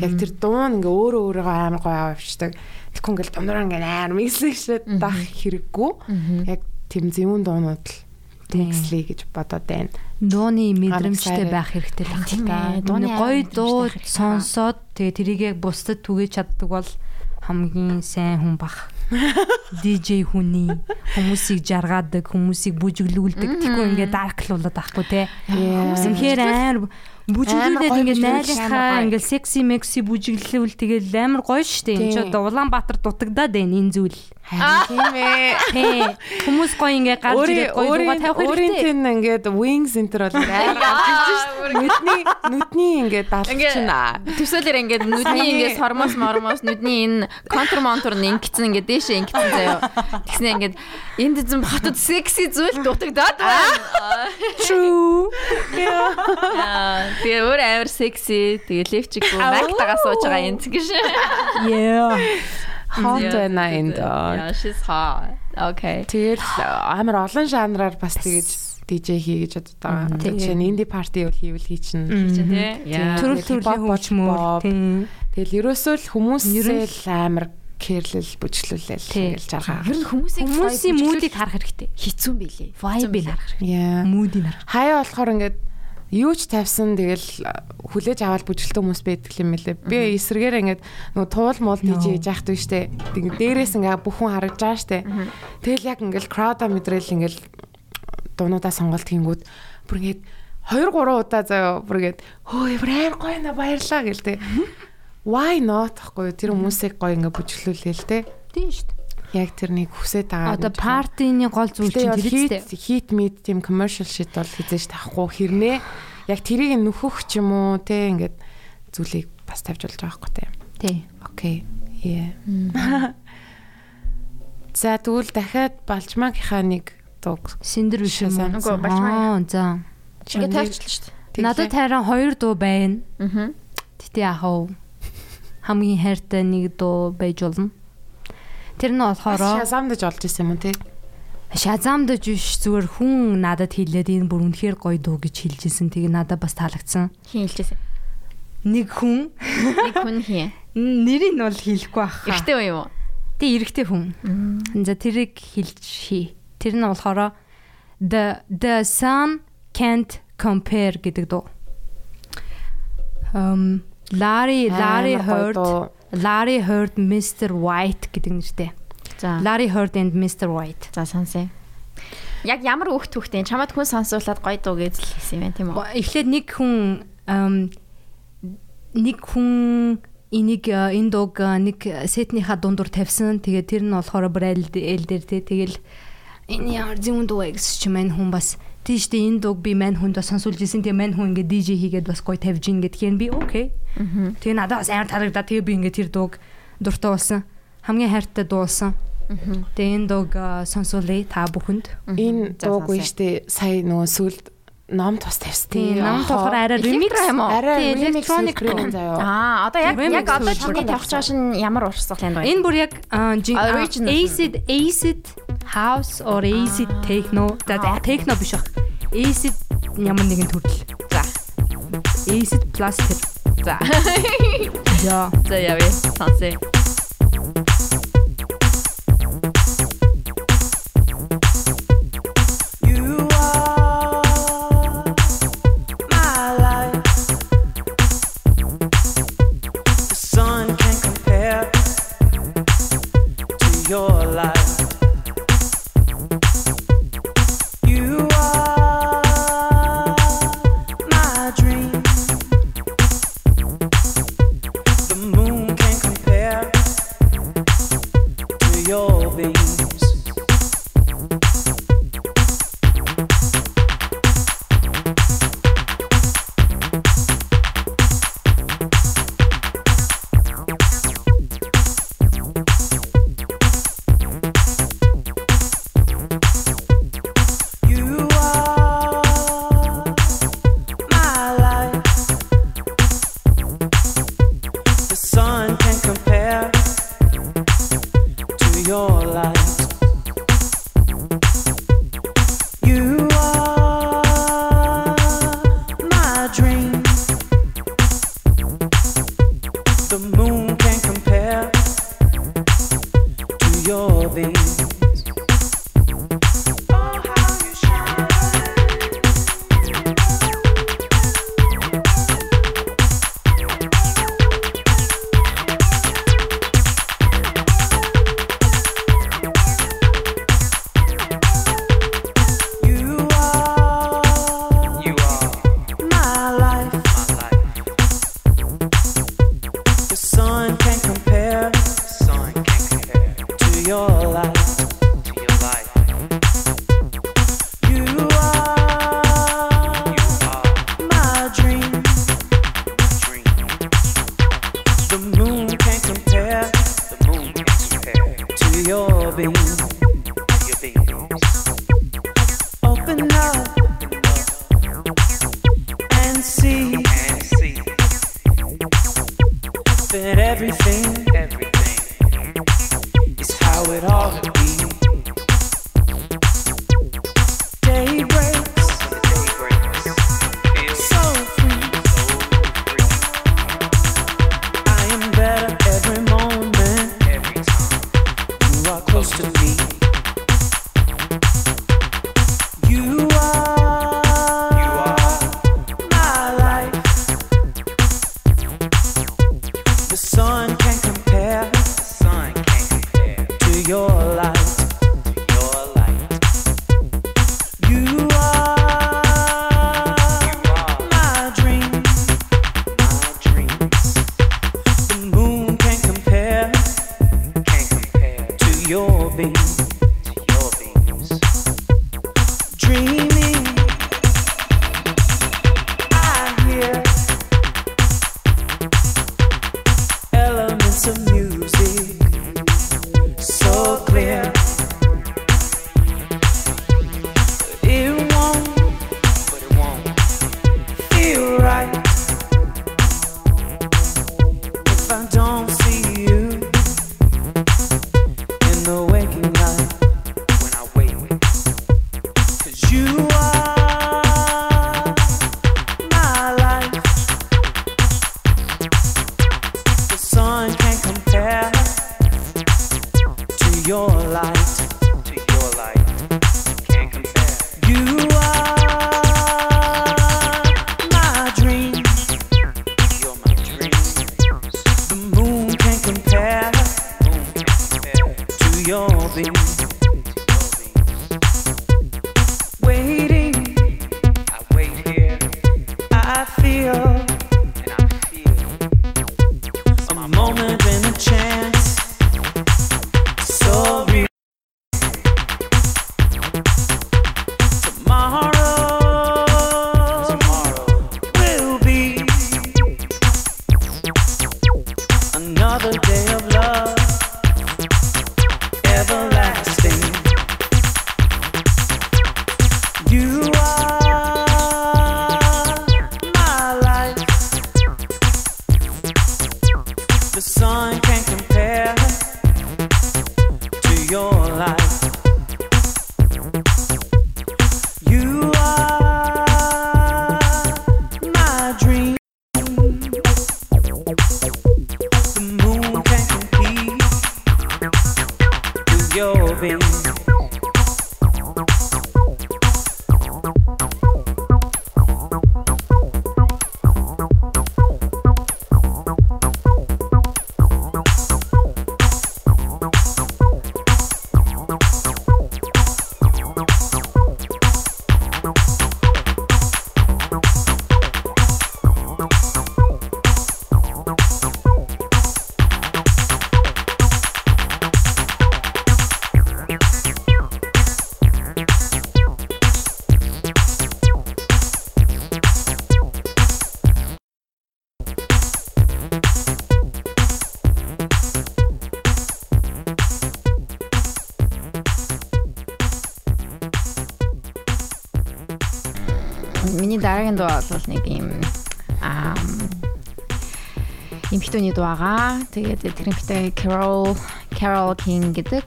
Яг тэр дуу нь ингээ өөрөө өөрийгөө амар гоё авчдаг. Тэгэхгүй ингээд дундуур ингээ амар микслэхэд дах хэрэггүй. Яг тэм зэвүүн дуунууд л микслэе гэж бодоод байна. Дууны мэдрэмжтэй байх хэрэгтэй байх та. Дууны гоё дуу сонсоод тэгээ тэрийг яг бусдад түгэж чаддаг бол хамгийн сайн хүн бах. DJ хүний хүмүүсийг жаргаадаг, хүмүүсийг бүжиглүүлдэг. Тэгэхгүй ингээд дарклуулаад байхгүй те. Хүмүүс үнэхээр амар бүжиглүүлээд ингээд найлахаа ингээд секси мекси бүжиглэвэл тэгэл амар гоё штэ. Энд ч одоо Улаанбаатар дутагдаад байна энэ зүйл. Тийм ээ. Тий. Хүмүүс гоё ингээд гарч ирээд гоё дуугаа тавих хэрэгтэй. Өөрийн тэн ингээд wings enter бол амар гарч шүү. Нүдний нүдний ингээд далчихна. Төсөөлөр ингээд нүдний ингээд сормос мормос нүдний энэ контур монтур ингэсэн ингээд дээшээ ингэсэн заяо. Тэгснэ ингээд энд зэн хотод секси зүйл дутагдаад байна. True. Тэгээ өөр амар секси. Тэгээ левчиг мактагаа сууж байгаа энэ гэж. Yeah. Hot байна энд. Yeah, she's hot. Okay. Тэгэл амар олон жанраар бас тэгэж DJ хий гэж боддог байгаа. Тэгэхээр инди парти бол хийвэл хий чинь. Төрөл төрлийн хөгжмөр. Тэгэл ерөөсөө л хүмүүсээ л амар кэрлэл бүжиглүүлэл гэж жаргаа. Ер нь хүмүүсийн хүмүүсийн мүүдийг харах хэрэгтэй. Хэцүү юм билээ. Vibe-ийг харах хэрэгтэй. Мүүдийг харах. Хаяа болохоор ингээд юу ч тавьсан тэгэл хүлээж аваад бүжгэлтэй хүмүүс байдаг юм лээ. Би эсрэгээр ингээд нөгөө туул муул хийж яах вэ штэ. Тэг дээрээс ингээд бүх хүн харагдж байгаа штэ. Тэгэл яг ингээд crowd-а мэдрэл ингээд дуунуудаа сонголт хийнгүүд бүр ингээд 2 3 удаа заяа бүргээд хөө ямар гоё на баярлаа гэлтэй. Why not гэхгүй тэр хүмүүсийг гоё ингээ бүжиглүүлээ л те. Тийм шүү Яг тэрнийг хүсэж байгаа. Одоо партины гол зүйл чинь тэр хит үстэй. хит мид тийм commercial shit бол хизээж тахгүй хэрнээ яг тэрийг нөхөх ч юм уу те ингээд зүйлийг бас тавьж болж байгаа байхгүй те. Тий. Окей. Yeah. За тэгвэл дахиад балжмаагийнхаа нэг дуу Синдэр биш юм бачмаа. Аа, за. Ингээ тавьчихлаа шүү дээ. Надад тайран хоёр дуу байна. Аа. Гэтэ яах вэ? Хамгийн хайртай нэг дуу байж болно. Тэр нь болохоор шазамдаж олж исэн юм тий. Шазамдаж биш зүгээр хүн надад хэлээд энэ бүр үнэхээр гоё дуу гэж хэлжсэн. Тэгээ надад бас таалагдсан. Хин хэлжсэн. Нэг хүн Нэг хүн хин. нэрийг нь бол хэлэхгүй уу юм уу? Тэ эрэгтэй хүн. За тэрийг хэлж хий. Тэр нь болохоор the the sun can't compare гэдэг дуу. Um Larry Larry heard Larry heard Mr White гэдэг нэртэй. За. Larry heard and Mr White. За сонсъё. Яг ямар өөх түүхтэй чамд хүн сонсуулаад гоё дуу гэж л хэлсэн юм байна тийм үү? Эхлээд нэг хүн нэг хүн энийг э, энэ дууг э, нэг сетнийхаа дундуур тавьсан. Тэгээд тэр нь болохоор айл дээр те тэгэл энэ ямар зүүн дуу гэсэн чи мань хүн бас тийш дээ энэ дууг би мань хүнд бас сонсуулж исэн. Тэгээ мань хүн ингээ DJ хийгээд бас гоё тавьж ин гэдгээр би окей. Тэгээ надад бас амар таалагдаа. Тэгээ би ингээ тэр дууг дуртай болсон. Хамгийн хайртай дуу болсон. Тэгээ энэ дууг сонсуулъя та бүхэнд. Энэ дуугүй сонсъё. штэ сая нөгөө сүлд номд бас тавьсан. Тийм нам болохоор арай уу? арай заяа. Аа, одоо яг яг одоо чиний тавьж байгаа шин ямар урсгалын дуу? Энэ бүр яг acid acid house or acid techno. За techno биш баг. Acid ямар нэгэн төрөл. За. Acid plus. За. За. За явъя. Сонсъё. that everything, everything is how it ought to be. Дараагийн дуу бол нэг юм аа эмхтөний дуу байгаа. Тэгээд тэрнхтэй Carol Carol King гэдэг.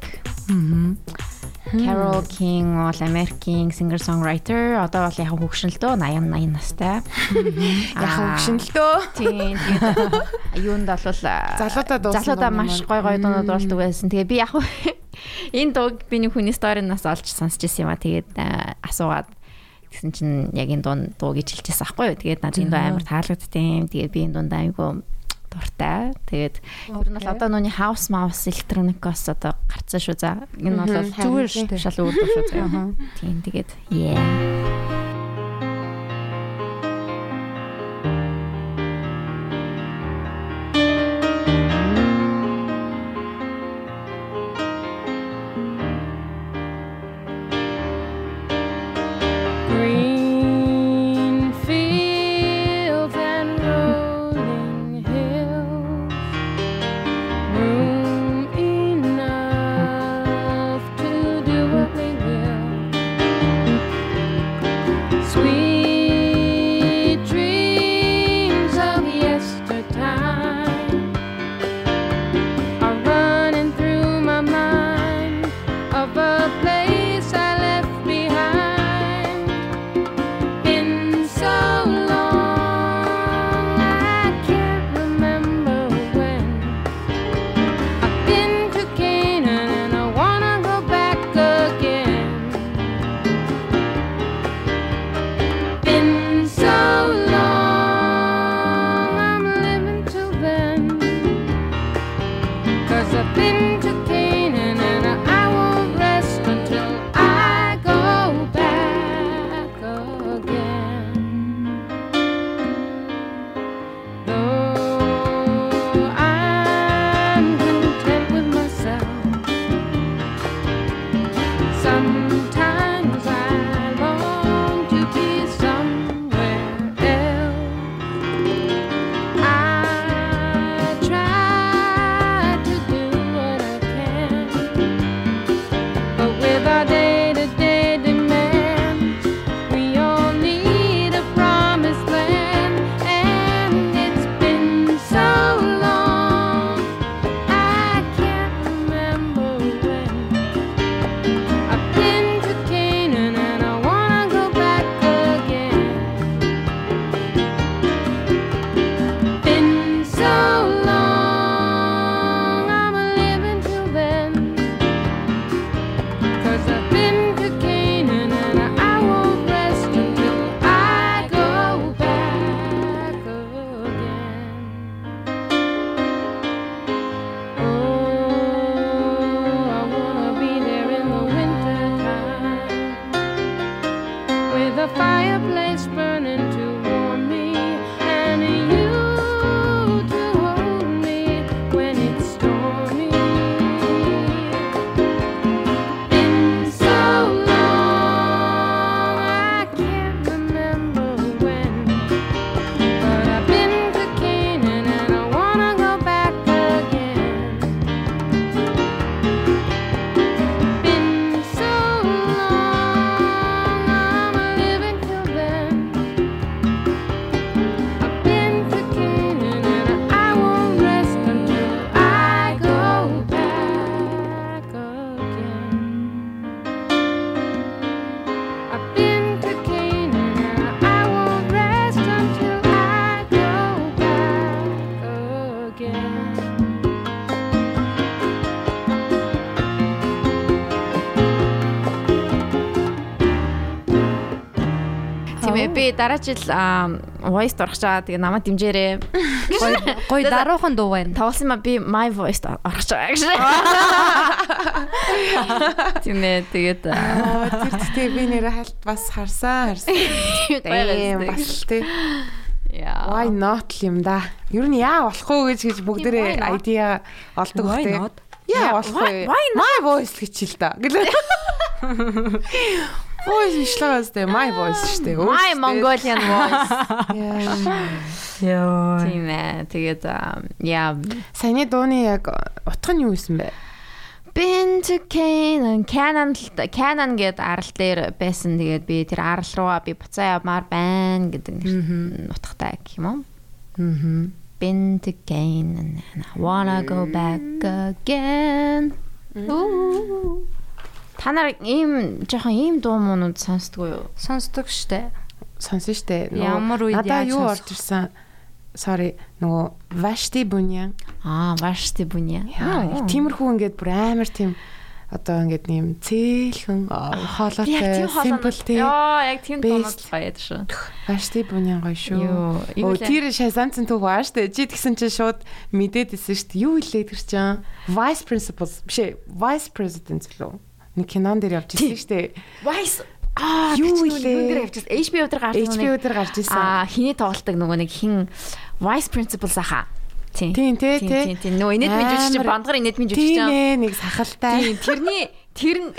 Carol King бол Америкийн singer songwriter. Одоо бол яг хөгшнөлтөө 80 80 настай. Яг хөгшнөлтөө. Тийм. Юунд бол Залуудаа дуусан залуудаа маш гой гой дуунууд болдог байсан. Тэгээ би яг энэ дууг би нэг хүний сторинаас олж сонсч ирсэн юм а. Тэгээд асуугаад тэгсэн чинь яг энэ дуун дуу гэж хэлчихсэн аахгүй юу. Тэгээд надад энэ дуу амар таалагдтiin. Тэгээд би энэ дунд аймгүй дуртай. Тэгээд ер нь бол одоо нүуний house mouse electronic-оос одоо гарцсан шүү за. Энэ бол Зүгээр шал өөр дуу шүү за. Тийм тэгээд yeah. Дараа жил voice орох чаа тэгээ намайг дэмжээрэй. Гой гой даруухан дуу байна. Тавсан ма би my voice орох чаа гэж. Тийм ээ тэгээд тэр тэгтээ би нэрээ хальт бас харсан харсан. Тийм бас тий. яа. Why not юм да. Ер нь яа болохгүй гэж гэж бүгдээрээ idea олдог хөтэй. Яа why not? My voice л хичээл та. Гэлээ. Voice ишлээс тэ my voice штэ. My Mongolian voice. Йоо. Тийм ээ. Тэгээд яа. Саяны дууны яг утга нь юу байсан бэ? Been to Canaan, Canaan Canaan гэдэг арал дээр байсан. Тэгээд би тэр арал руугаа би буцаа явмаар байна гэдэг нэр нутгатай гэх юм уу? Аа. Been to Canaan and I wanna go back again. Ooh. Та нар ийм жоохон ийм дуу муунууд сонсдгоо юу? Сонсдог штэ. Сонсон штэ. Ямар үед Надаа яаж юу орж ирсэн? Sorry. Нөгөө Vashti Bunyan. Аа, вашти. Яа, тиймэрхүү ингээд бүр амар тийм одоо ингээд нэм цээлхэн хоолойтой тийм simple тий. Яа, яг тийм Best. дуунууд баяад шүү. Vashti Bunyan гоё шүү. Лээ? тэр шазамцэн түүх баа штэ. Чи тэгсэн чинь шууд мэдээд исэн штэ. Юу илээ тэр чинь? Vice principals биш ээ. Vice president лөө. Нэг кинон дээр явж ирсэн штэ. Vice Аа, Юу илээ? HBO дээр дээр гарсан HBO дээр гарч ирсэн. Аа, хиний тоглолтог нөгөө нэг хин Vice Principal саха. Тийм. Тийм тий тий. Тийм, тийм. Инэдмийн жүжигч чинь Амар. бандгар инэдмийн жүжигч Тийм чинь. ээ нэг сахалтай. Тийм, тэрний тэр нь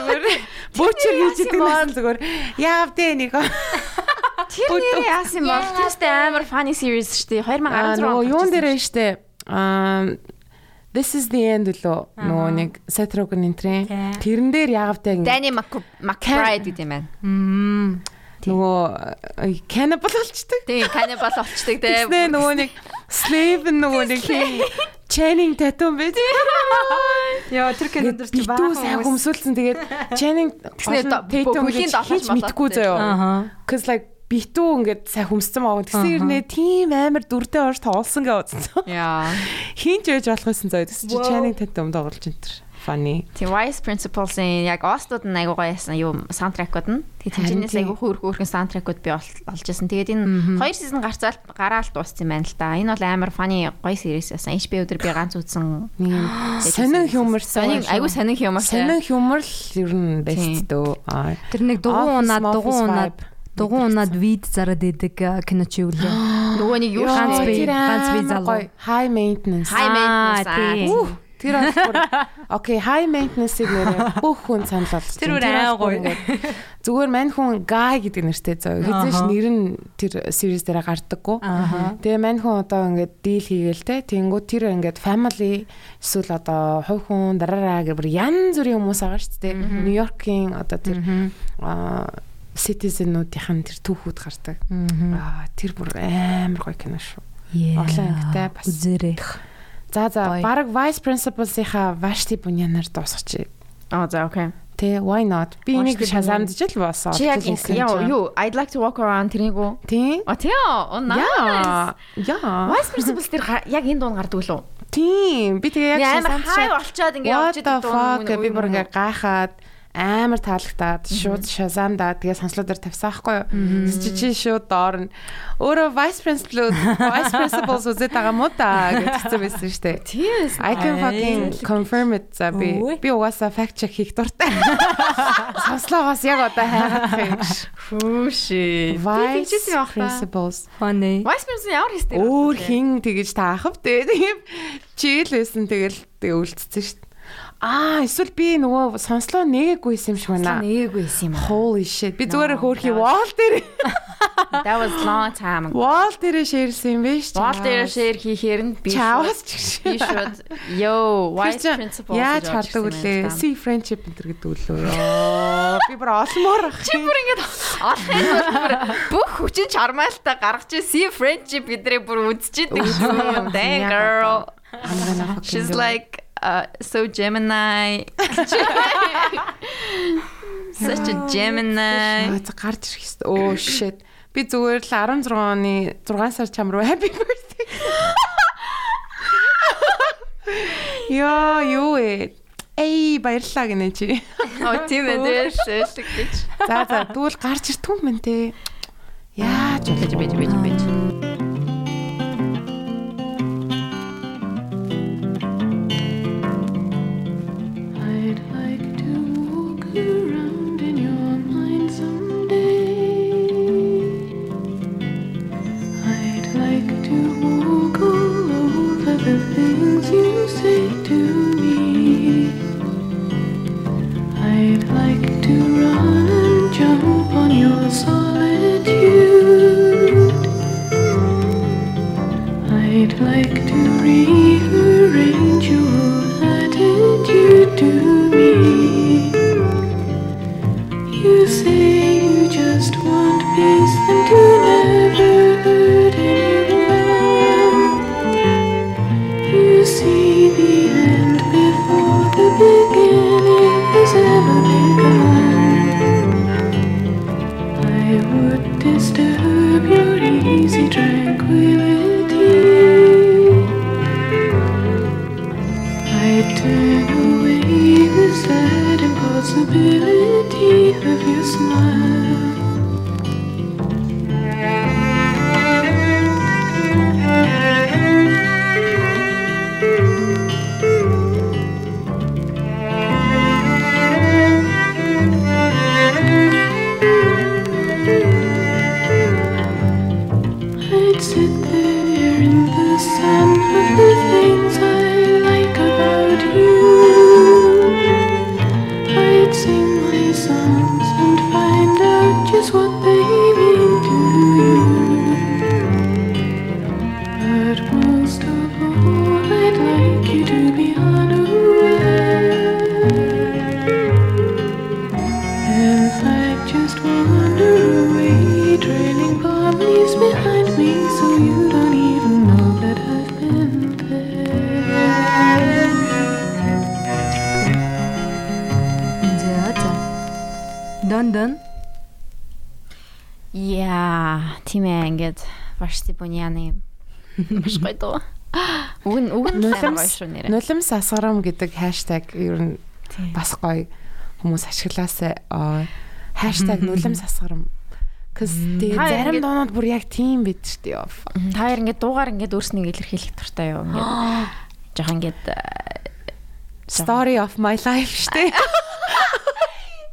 зүгээр. Бүүчэр хийж бол? нас зүгээр. Яав дээ нэг. тэр нэр яасан бол тэрстэй амар funny series шүү дээ. Аа 2016 нөгөө онд юун гарч дээр ирсэн нь штэ. Аа This is the end лөө нөгөө нэг Rogen энтрийн тэрэн дээр яавтай шүү. ингэ Danny Mc- McBride гэдэг юм байна. Нөгөө cannibal болчдөг. Тийм, cannibal болчдөг те. Тэснэ нөгөө нэг slave нөгөө нэг Channing Tatum байж. Яа тэр кинонд дэр чи Битүү сайн хөмсүүлсэн тэгээд Channing Tatum бүхний гэж долооч хийж мэдхгүй заяа. Cause like битүү ингээд сайн хөмссөн байгаа. Тэгсэн хэрнээ тийм амар дүртэй орж тоолсон гээ үзсэн. Яа. Хин ч байж болох байсан заяа. Тэс чи Channing Tatum тоглож энэ төр. Funny. Тийм Vice Principals-ийн яг Остууд нь айгуу гоё ясан юу саундтрекууд нь. Тэнцэнээс тийм. айгуу хөөрхөн хөөрхөн саундтрекууд би ол- олж ирсэн. Тэгээд энэ хоёр сизон гарцаал гараал дууссан юм байна л да. Энэ бол амар funny гоё series ясан. HBO дээр би ганц үзсэн. Сонин humor Сонин айгуу сонин humor. Сонин humor л ер нь best дөө. Тэр нэг дугуун унаад дугуун унаад. Дугуун унаад вид зараад идэг кино чи юу лээ. Нөгөө нэг юу Ганц би- ганц би залуу. High maintenance. high maintenance. Тэр болохоор окей, high maintenance-ийг нэрээ бүх хүн санал болгож. Тэр байна. бүр аа гоё. Зүгээр мань хүн guy гэдэг нэртэй зөө. Хэзээ ч Ааха. нэр нь тэр series дээр гардаггүй. Тэгээ мань хүн одоо ингээд deal хийгээл те. Тэнгүү тэр ингээд family эсвэл одоо хувь хүн дараараа гэх бүр янз бүрийн хүмүүс байгаа шүү дээ. Нью-Йоркийн одоо тэр аа citizen-уудынхын тэр түүхүүд гардаг. Аа тэр бүр амар гоё кино шүү. Олон ангитай бас. Үзээрэй. За за баг vice principal-ийнхаа Vashti Bunyan-аар дуусгачих. Аа за окей. Тэ why not? Би энийг шазамдж л босоо. Чи яг яа юу I'd like to walk around тэрийг үү? Тийм. А тийм оо nice. Яа. Vice Principals тэр яг энэ дуун гардаг лөө. Тийм. Би тэгээ яг Яг амар шазамдж хай болчоод ингээ What явж идэг fuck би бүр ингээ гайхаад амар таалагдаад шууд шазамдаа тэгээ сонслоо дээр тавьсан байхгүй юу. Чи чи шууд доор нь өөрөө vice principal vice principals үзээд байгаа мó та гэж хэлсэн байсан шүү дээ. Тийм I can fucking confirm it за би би угаасаа fact check хийх дуртай. Сонслогоос яг одоо хайгаад байгаа юм. Хүүшээ. Vice principals Funny. Vice President ямар хийстэй? өөр хин тэгэж таахав дээ. Тийм чийл байсан тэгэл тэгээ үлдсэн шүү дээ. Аа эсвэл би нөгөө сонслоо нээгүйсэн юм шиг байна. Нээгүй байсан юм. Holy shit. Би зүгээр хөөрхи wall дээр That was long time ago. wall дээр шеэрсэн юм биш. Wall дээр share хийхээр нь би шууд- ч би шууд yo vice principal Яаж хардаг үлээ? See friendship энэ гэдэг үлээ. Би бүр олмоор ах. Чи бүр ингэж тулд бүр бүх хүчин чармаалтаа гаргаж see friendship гэдрээ бүр үзчихэдэг юм. Dang girl. She's like uh, so Gemini. Such a Gemini. Гарч ирэх хэвээр. Oh shit. Би зүгээр л 16 оны 6 сар чам руу happy birthday. Йоо юу ээ. Эй баярлалаа гинэ чи. Oh, тийм ээ шэлэг гэж. За за тэгвэл гарч иртгүй юм те. Яаж Бэж бэж бэж бэж. Маш гоё дуу. Уг нь уг нь гоё шүү нэрэ. Нулимс асгарам гэдэг хаштаг ер нь бас гоё хүмүүс ашиглаасаа аа, хаштаг нулимс асгарам. Cuz тэгээ зарим дуунууд бүр яг тийм бид ч дээ. Та хоёр ингээд дуугаар ингээд өөрснийг илэрхийлэх туртай юу ингээд. Жохоо ингээд э, Story of my life штэ.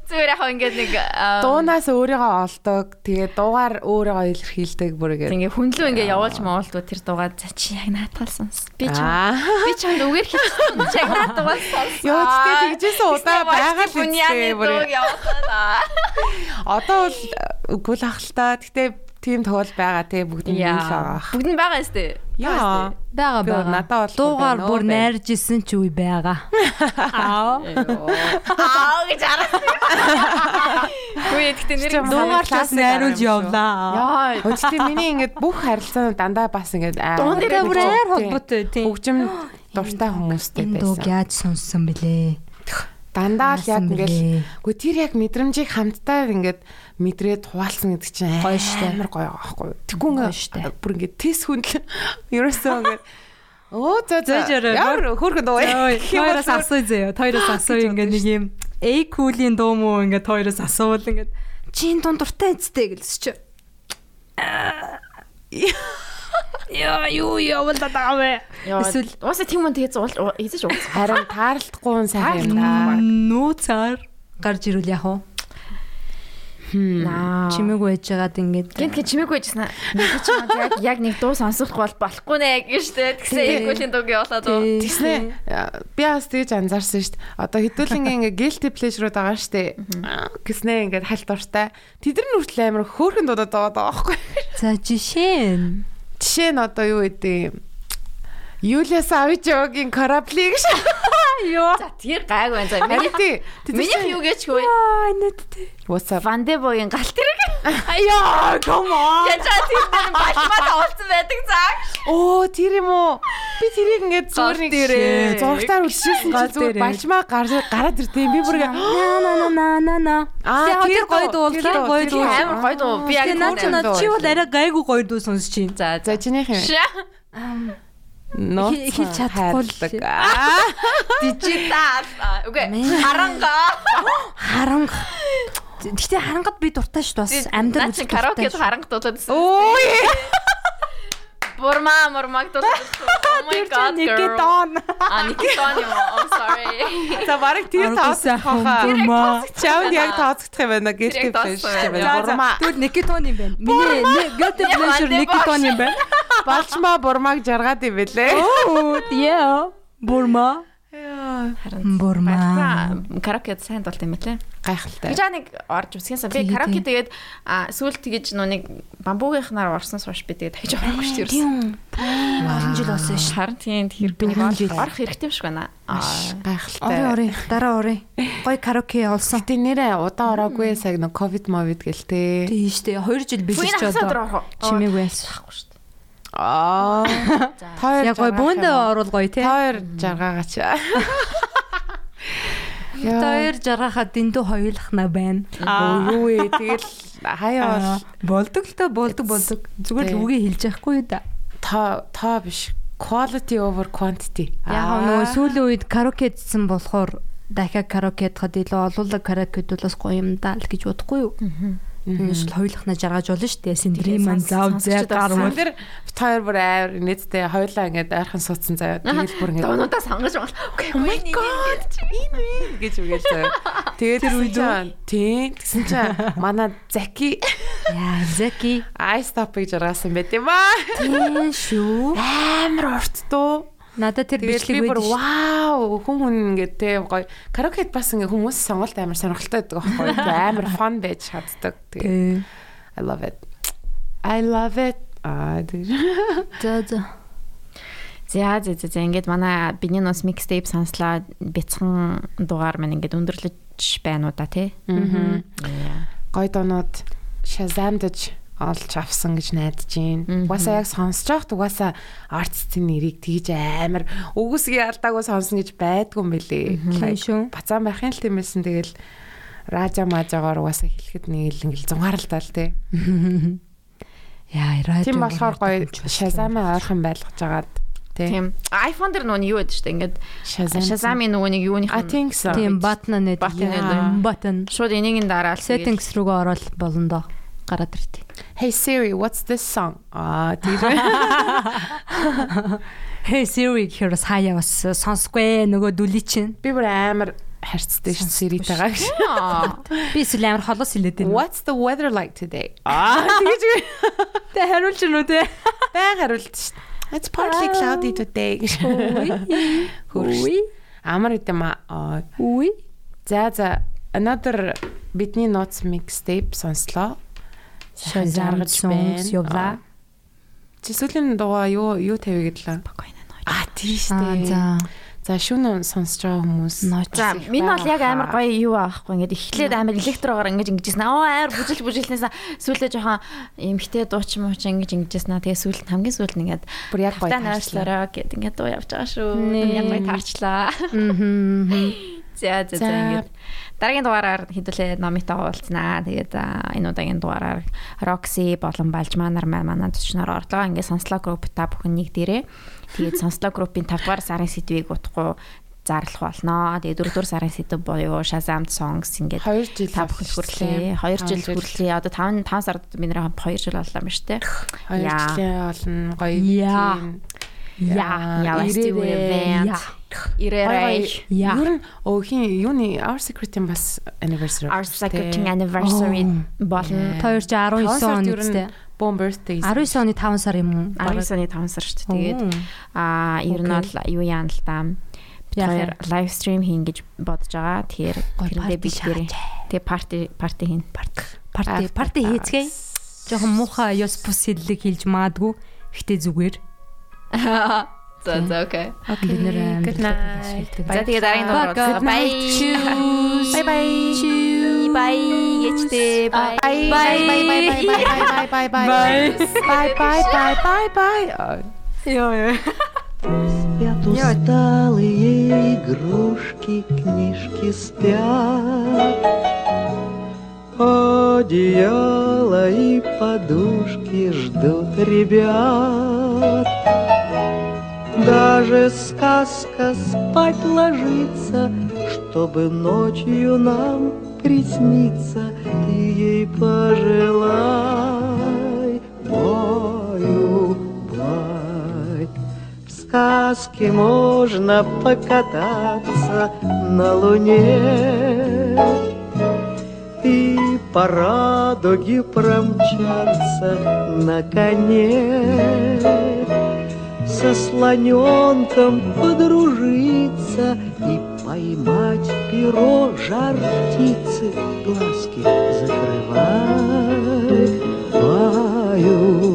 Зүгээр яхаа ингээд нэг э, Дуунаас өөрийгөө олдог. Тэгээ дуугаар өөрийгөө илэрхийлдэг бүр ингэ. ингээ хүнлүү ингээ явуулж мауулдуу тэр дуугаа за чи яг наатаал сонс. Би ч би ч юм үгээр хийчихсэн. Чи яг наатаал сонс. Йоо тэгтээ тэгжсэн удаа байгаа л үстэй бүр. Одоо бол үгүй л ах л та. Тэгтээ тийм тохиол байгаа те бүгд нь юм л байгаа. Бүгд нь байгаа сте. Яа. Бага бага. надад бол Дуугаар бүр найрж исэн ч үе байгаа. Аа. Аа гэж хараад. Үгүй гэхдээ нэр Дуугаар бас найруулж явлаа. Яа. Хөөцтэй миний ингээд бүх харилцаа дандаа бас ингээд Дуун дээр бүр аяар холбоотой тийм. хөгжим дуртай хүмүүстэй Энэ дууг байсан. яаж сонссон бэлээ? Дандаа л яг ингээд? Гэхдээ тэр яг мэдрэмжийг хамтдаа ингээд мэдрээд хуваалцсан гэдэг чинь Гоё штэ. амар гоё байгаа юу. Тэггүй штэ. бүр ингээд тис хүндэл ерөөсөө ингээд Оо за за. Ямар хөөрхөн дуу. Ой, хоёроос асуу зөө. Хоёроос асуу ингээд нэг юм A cool-ийн дуу муу ингээд хоёроос асуувал ингээд чин дунд дуртай эцтэй гэлс чи. Яа юу явал даа. Эсвэл Уусаа тийм үн тэгээ зуул хийж ууц. Харин таарлахгүй сайн юм да. нууцаар гарч ирүүл яах вэ? Наа. Чимээгүй байж байгаад ингээд Гэнт гэ чимээгүй байжсан аа. Нэг ч юм яг яг нэг дуу сонсохгүй бол болохгүй нэ гэж штэ. Тэгсэн Тий. эгүүлийн дууг явуулаад уу. Тэгснэ би бас тэгж анзаарсан дээ. Одоо хэдүүлэн ингээ guilty pleasure-ууд байгаа дээ. Гэснэ ингээ хальт уртай. Тэд нар нүртэл амар хөөрхөн дуудаад байгаа даа байхгүй. за жишээ нь Жишээ нь одоо юу гэдэг юм? Юлия Савичогийн корабли гэж. ёо За тэр гайг байна. За миний миний юу гэж хөө. аа нүдтэй. What's up? Вандебогийн галт тэрэг. Аяа come on. Тэр дээр бальмаа тавуулсан байдаг заа. Оо тэр юм уу? Би тэрийг ингээд зүгээр нэг зургатаар Гал чи зүгээр гар- гараад ирдээ. Би бүр На на на на на. Аа, тэр гоё дуу, дуу, тэр тэр дуу, гоё дуу. Амар гоё дуу. Би яг наа чи бол арай гайгүй гоё дуу сонсож чинь. За За чинийх юм. Хэлж чадахгүй. Дижитал. Үгүй харанга. Харанга. Гэхдээ харангад би дуртай шүү дээ бас амьдар Наа чи үзэх караокед дуртай. харанга дуулаадсэн. Бурма мурмаг дуулаадсэн. Oh my god. Никитон. А Никитон юм. I'm sorry. За барыг тэр тооцох хаа. Чамд яг тооцох юм байна. Тооцсон юм байна. Бурма. Тэгвэл Никитон юм байна. Миний guilty pleasure Никитон юм байна. Балчмаа бурмаг жаргаад юм бэлээ. Оо, yeah. Бурма. Бурма. Караокед сайн дуулт юм байлээ. Гайхалтай. Гэж нэг орж үсгэнсэн. Би караоке тэгээд сүүлд тэгэж нөө нэг бамбуугийнхнаар орсон сууш би тэгээд дахиж орохгүй шүү дээ. Тийм. Олон жил болсон шүү. Харин тийм тэр би орох хэрэгтэй биш байна. Гайхалтай. ори. Дараа ори. Гой караоке явуулсан. Гэтэ нэрээ удаа ороогүй сая нэг ковид мовид гэлтэй. Тийм шүү дээ. 2 жил бэлэрч хасаад одоо. Чимээгүй байсан. Байхгүй шүү дээ. Аа. Яг гой бөөндөө оруул гоё тий. Тоор жаргаагач. Хоёр жаргахад дэндүү хоёулахна байна. Аа юу вэ? Тэгэл хаяа бол Болдог л та болдог болдог. Зүгээр л үгээ хэлж яахгүй юу да. тоо тоо биш. Quality over quantity. Яг нөгөө сүүлийн үед караоке дсэн болохоор дахиад караоке дахад илүү олуулаг караоке дуулаас гоё юм даа л гэж бодохгүй юу? Энэ шил хоёулахна жаргаж болно шүү дээ. Синдрим ман зав зэ гармал. Тэр тоор бүр амар нийтдээ хоёлаа ингээд ойрхон суудсан заяа. Тэгэл бүр ингээд Дуунуудаа сонгож байгаа. Окей. Oh my god. Энэ вэ гэж үгээл заяа. Тэгээд тэр үед тийм тэгсэн чинь манай Заки Яа, Заки. ice stop-ыг жаргасан байт юм аа. Тийм шүү. Амар урт дуу. Надад тэр бичлэг бүр вау хүн хүн ингээд те гоё караокед бас ингээд хүмүүс сонголт амар сонирхолтой байдаг байхгүй юу? амар фан байж чаддаг. Тэгээд Тий. I love it. I love it. Аа тэр. За за. За за за ингээд манай биний нус микстейп сонслоо бяцхан дугаар маань ингээд өндөрлөж байна уу да тий. Мгм. Гоё донууд шазамдаж олж авсан гэж найдаж байна. Угаасаа яг сонсож байхад угаасаа артистын нэрийг тэгж амар үгүйсгийн алдаагүй сонсно гэж байдгүй юм шүү. Бацаан байхын л тиймээсэн тэгэл ража мажагаар угаасаа хэлэхэд нэг л ингээл зунгааралдаа л тий. Яа, радио. Тийм болохоор гоё шазамаа ойрхон байлгаж агаад тий. Тийм. iPhone дээр нөгөө юу гэдэг чинь ингээд. Shazam-ийн нөгөө нэг think so. Тийм батна нэт. Нэ. Button. шууд энийгийн дараал Settings руугаа ороод болно доо. Гараад иртий. Hey Siri, what's this song? Аа тэр Hey Siri гэхээр бас хаяа бас сонсгүй нөгөө дүли чинь. би бүр амар харцтай шин Siri-тайгаа гэж. Би эсвэл амар холоос хэлээд байна. What's the weather like today? Аа тэгэж Тэ хариулж гэнэ үү те? байг хариулт дээ. It's partly cloudy today. Хөөе. Амар үтэм аа. Үгүй. За за another бидний notes mixtape сонслоо. Shazam songs явлаа. Чи сүүлийн дугаа юу юу тавья гэдлээ? Аа тийм шүү Аа дээ. за. За шүүн сонсож байгаа хүмүүс. За миний бол яг амар гоё юу аахгүй ингээд эхлээд амар электрогоор ингэж ингэжсэн. Аа амар бүжил бүжилнээс сүүлдээ жоохон эмхтэй дууч мууч ингэж ингэжсэн. Тэгээ сүүлд хамгийн сүүлд нэгээд Бүр яг гоё Тавтай таарчлаа. найрчлаараа гэд ингээд дуу явж байгаа шүү. Яг гоё таарчлаа. Мгм. За за за ингээд дараагийн дугаараар хэдүүлээ номитойгоо уулзнаа. Тэгээд энэ удаагийн дугаараар Roxy болон Балжманар маань манай төчнөр орлоо. Ингээд сонслоо групп та бүхэн нэг дээрээ. Тэгээд сонслоо группийн 5 дугаар сарын сэдвийг утахгүй зарлах болноо. Тэгээ 4 дугаар сарын сэдв буюу Shazam songs ингээд 2 жил та бүхэн хүрлээ. 2 жил хүрлээ. Одоо 5 5 сард бид нэр 2 жил боллоо юм шүү дээ. 2 Яа. жилийн болно гоё. Тийм. Яа, let's do an event. Ирээрэй. Ер нь өөхийн юуны Our Secret-ийн бас anniversary. Our second anniversary болно. 2019 он үстэй. Bon birthday. 19 оны 5 сар юм уу? 19 оны 5 сар шүү дээ. Тэгээд аа ер нь бол юу яана л та. Яах Тэгэхээр лайв стрим хийн гэж бодож байгаа. Тэгэхээр тэрэндээ бид нэрээ. Тэгээ парти парти хийн. After парти хийцгээе. Жохон муухай ёс бус хэллэг хэлж маадгүй. Гэтэ зүгээр. За за окей. Бид нэр Good night. За тэгээ дараагийн дугаар Good бай. Choose. Bye bye. Бай гэжтэй. Бай. Bye bye bye bye bye bye bye bye bye bye bye bye bye bye. Спят усталые игрушки, книжки спят. Одеяло и подушки ждут ребят. Даже сказка спать ложится, чтобы ночью нам присниться. Ты ей пожелай, баю, бай. В сказке можно покататься на луне по радуге промчаться на коне. Со слоненком подружиться И поймать перо жар птицы Глазки закрывай, баю-бай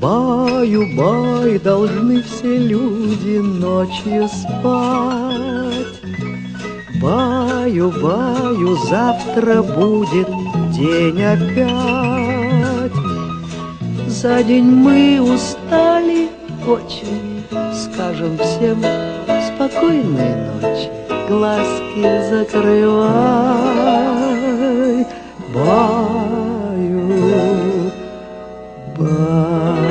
Баю-бай должны все люди ночью спать. Баю-баю, завтра будет день опять. За день мы устали очень, скажем всем спокойной ночи, глазки закрывай. Баю, баю.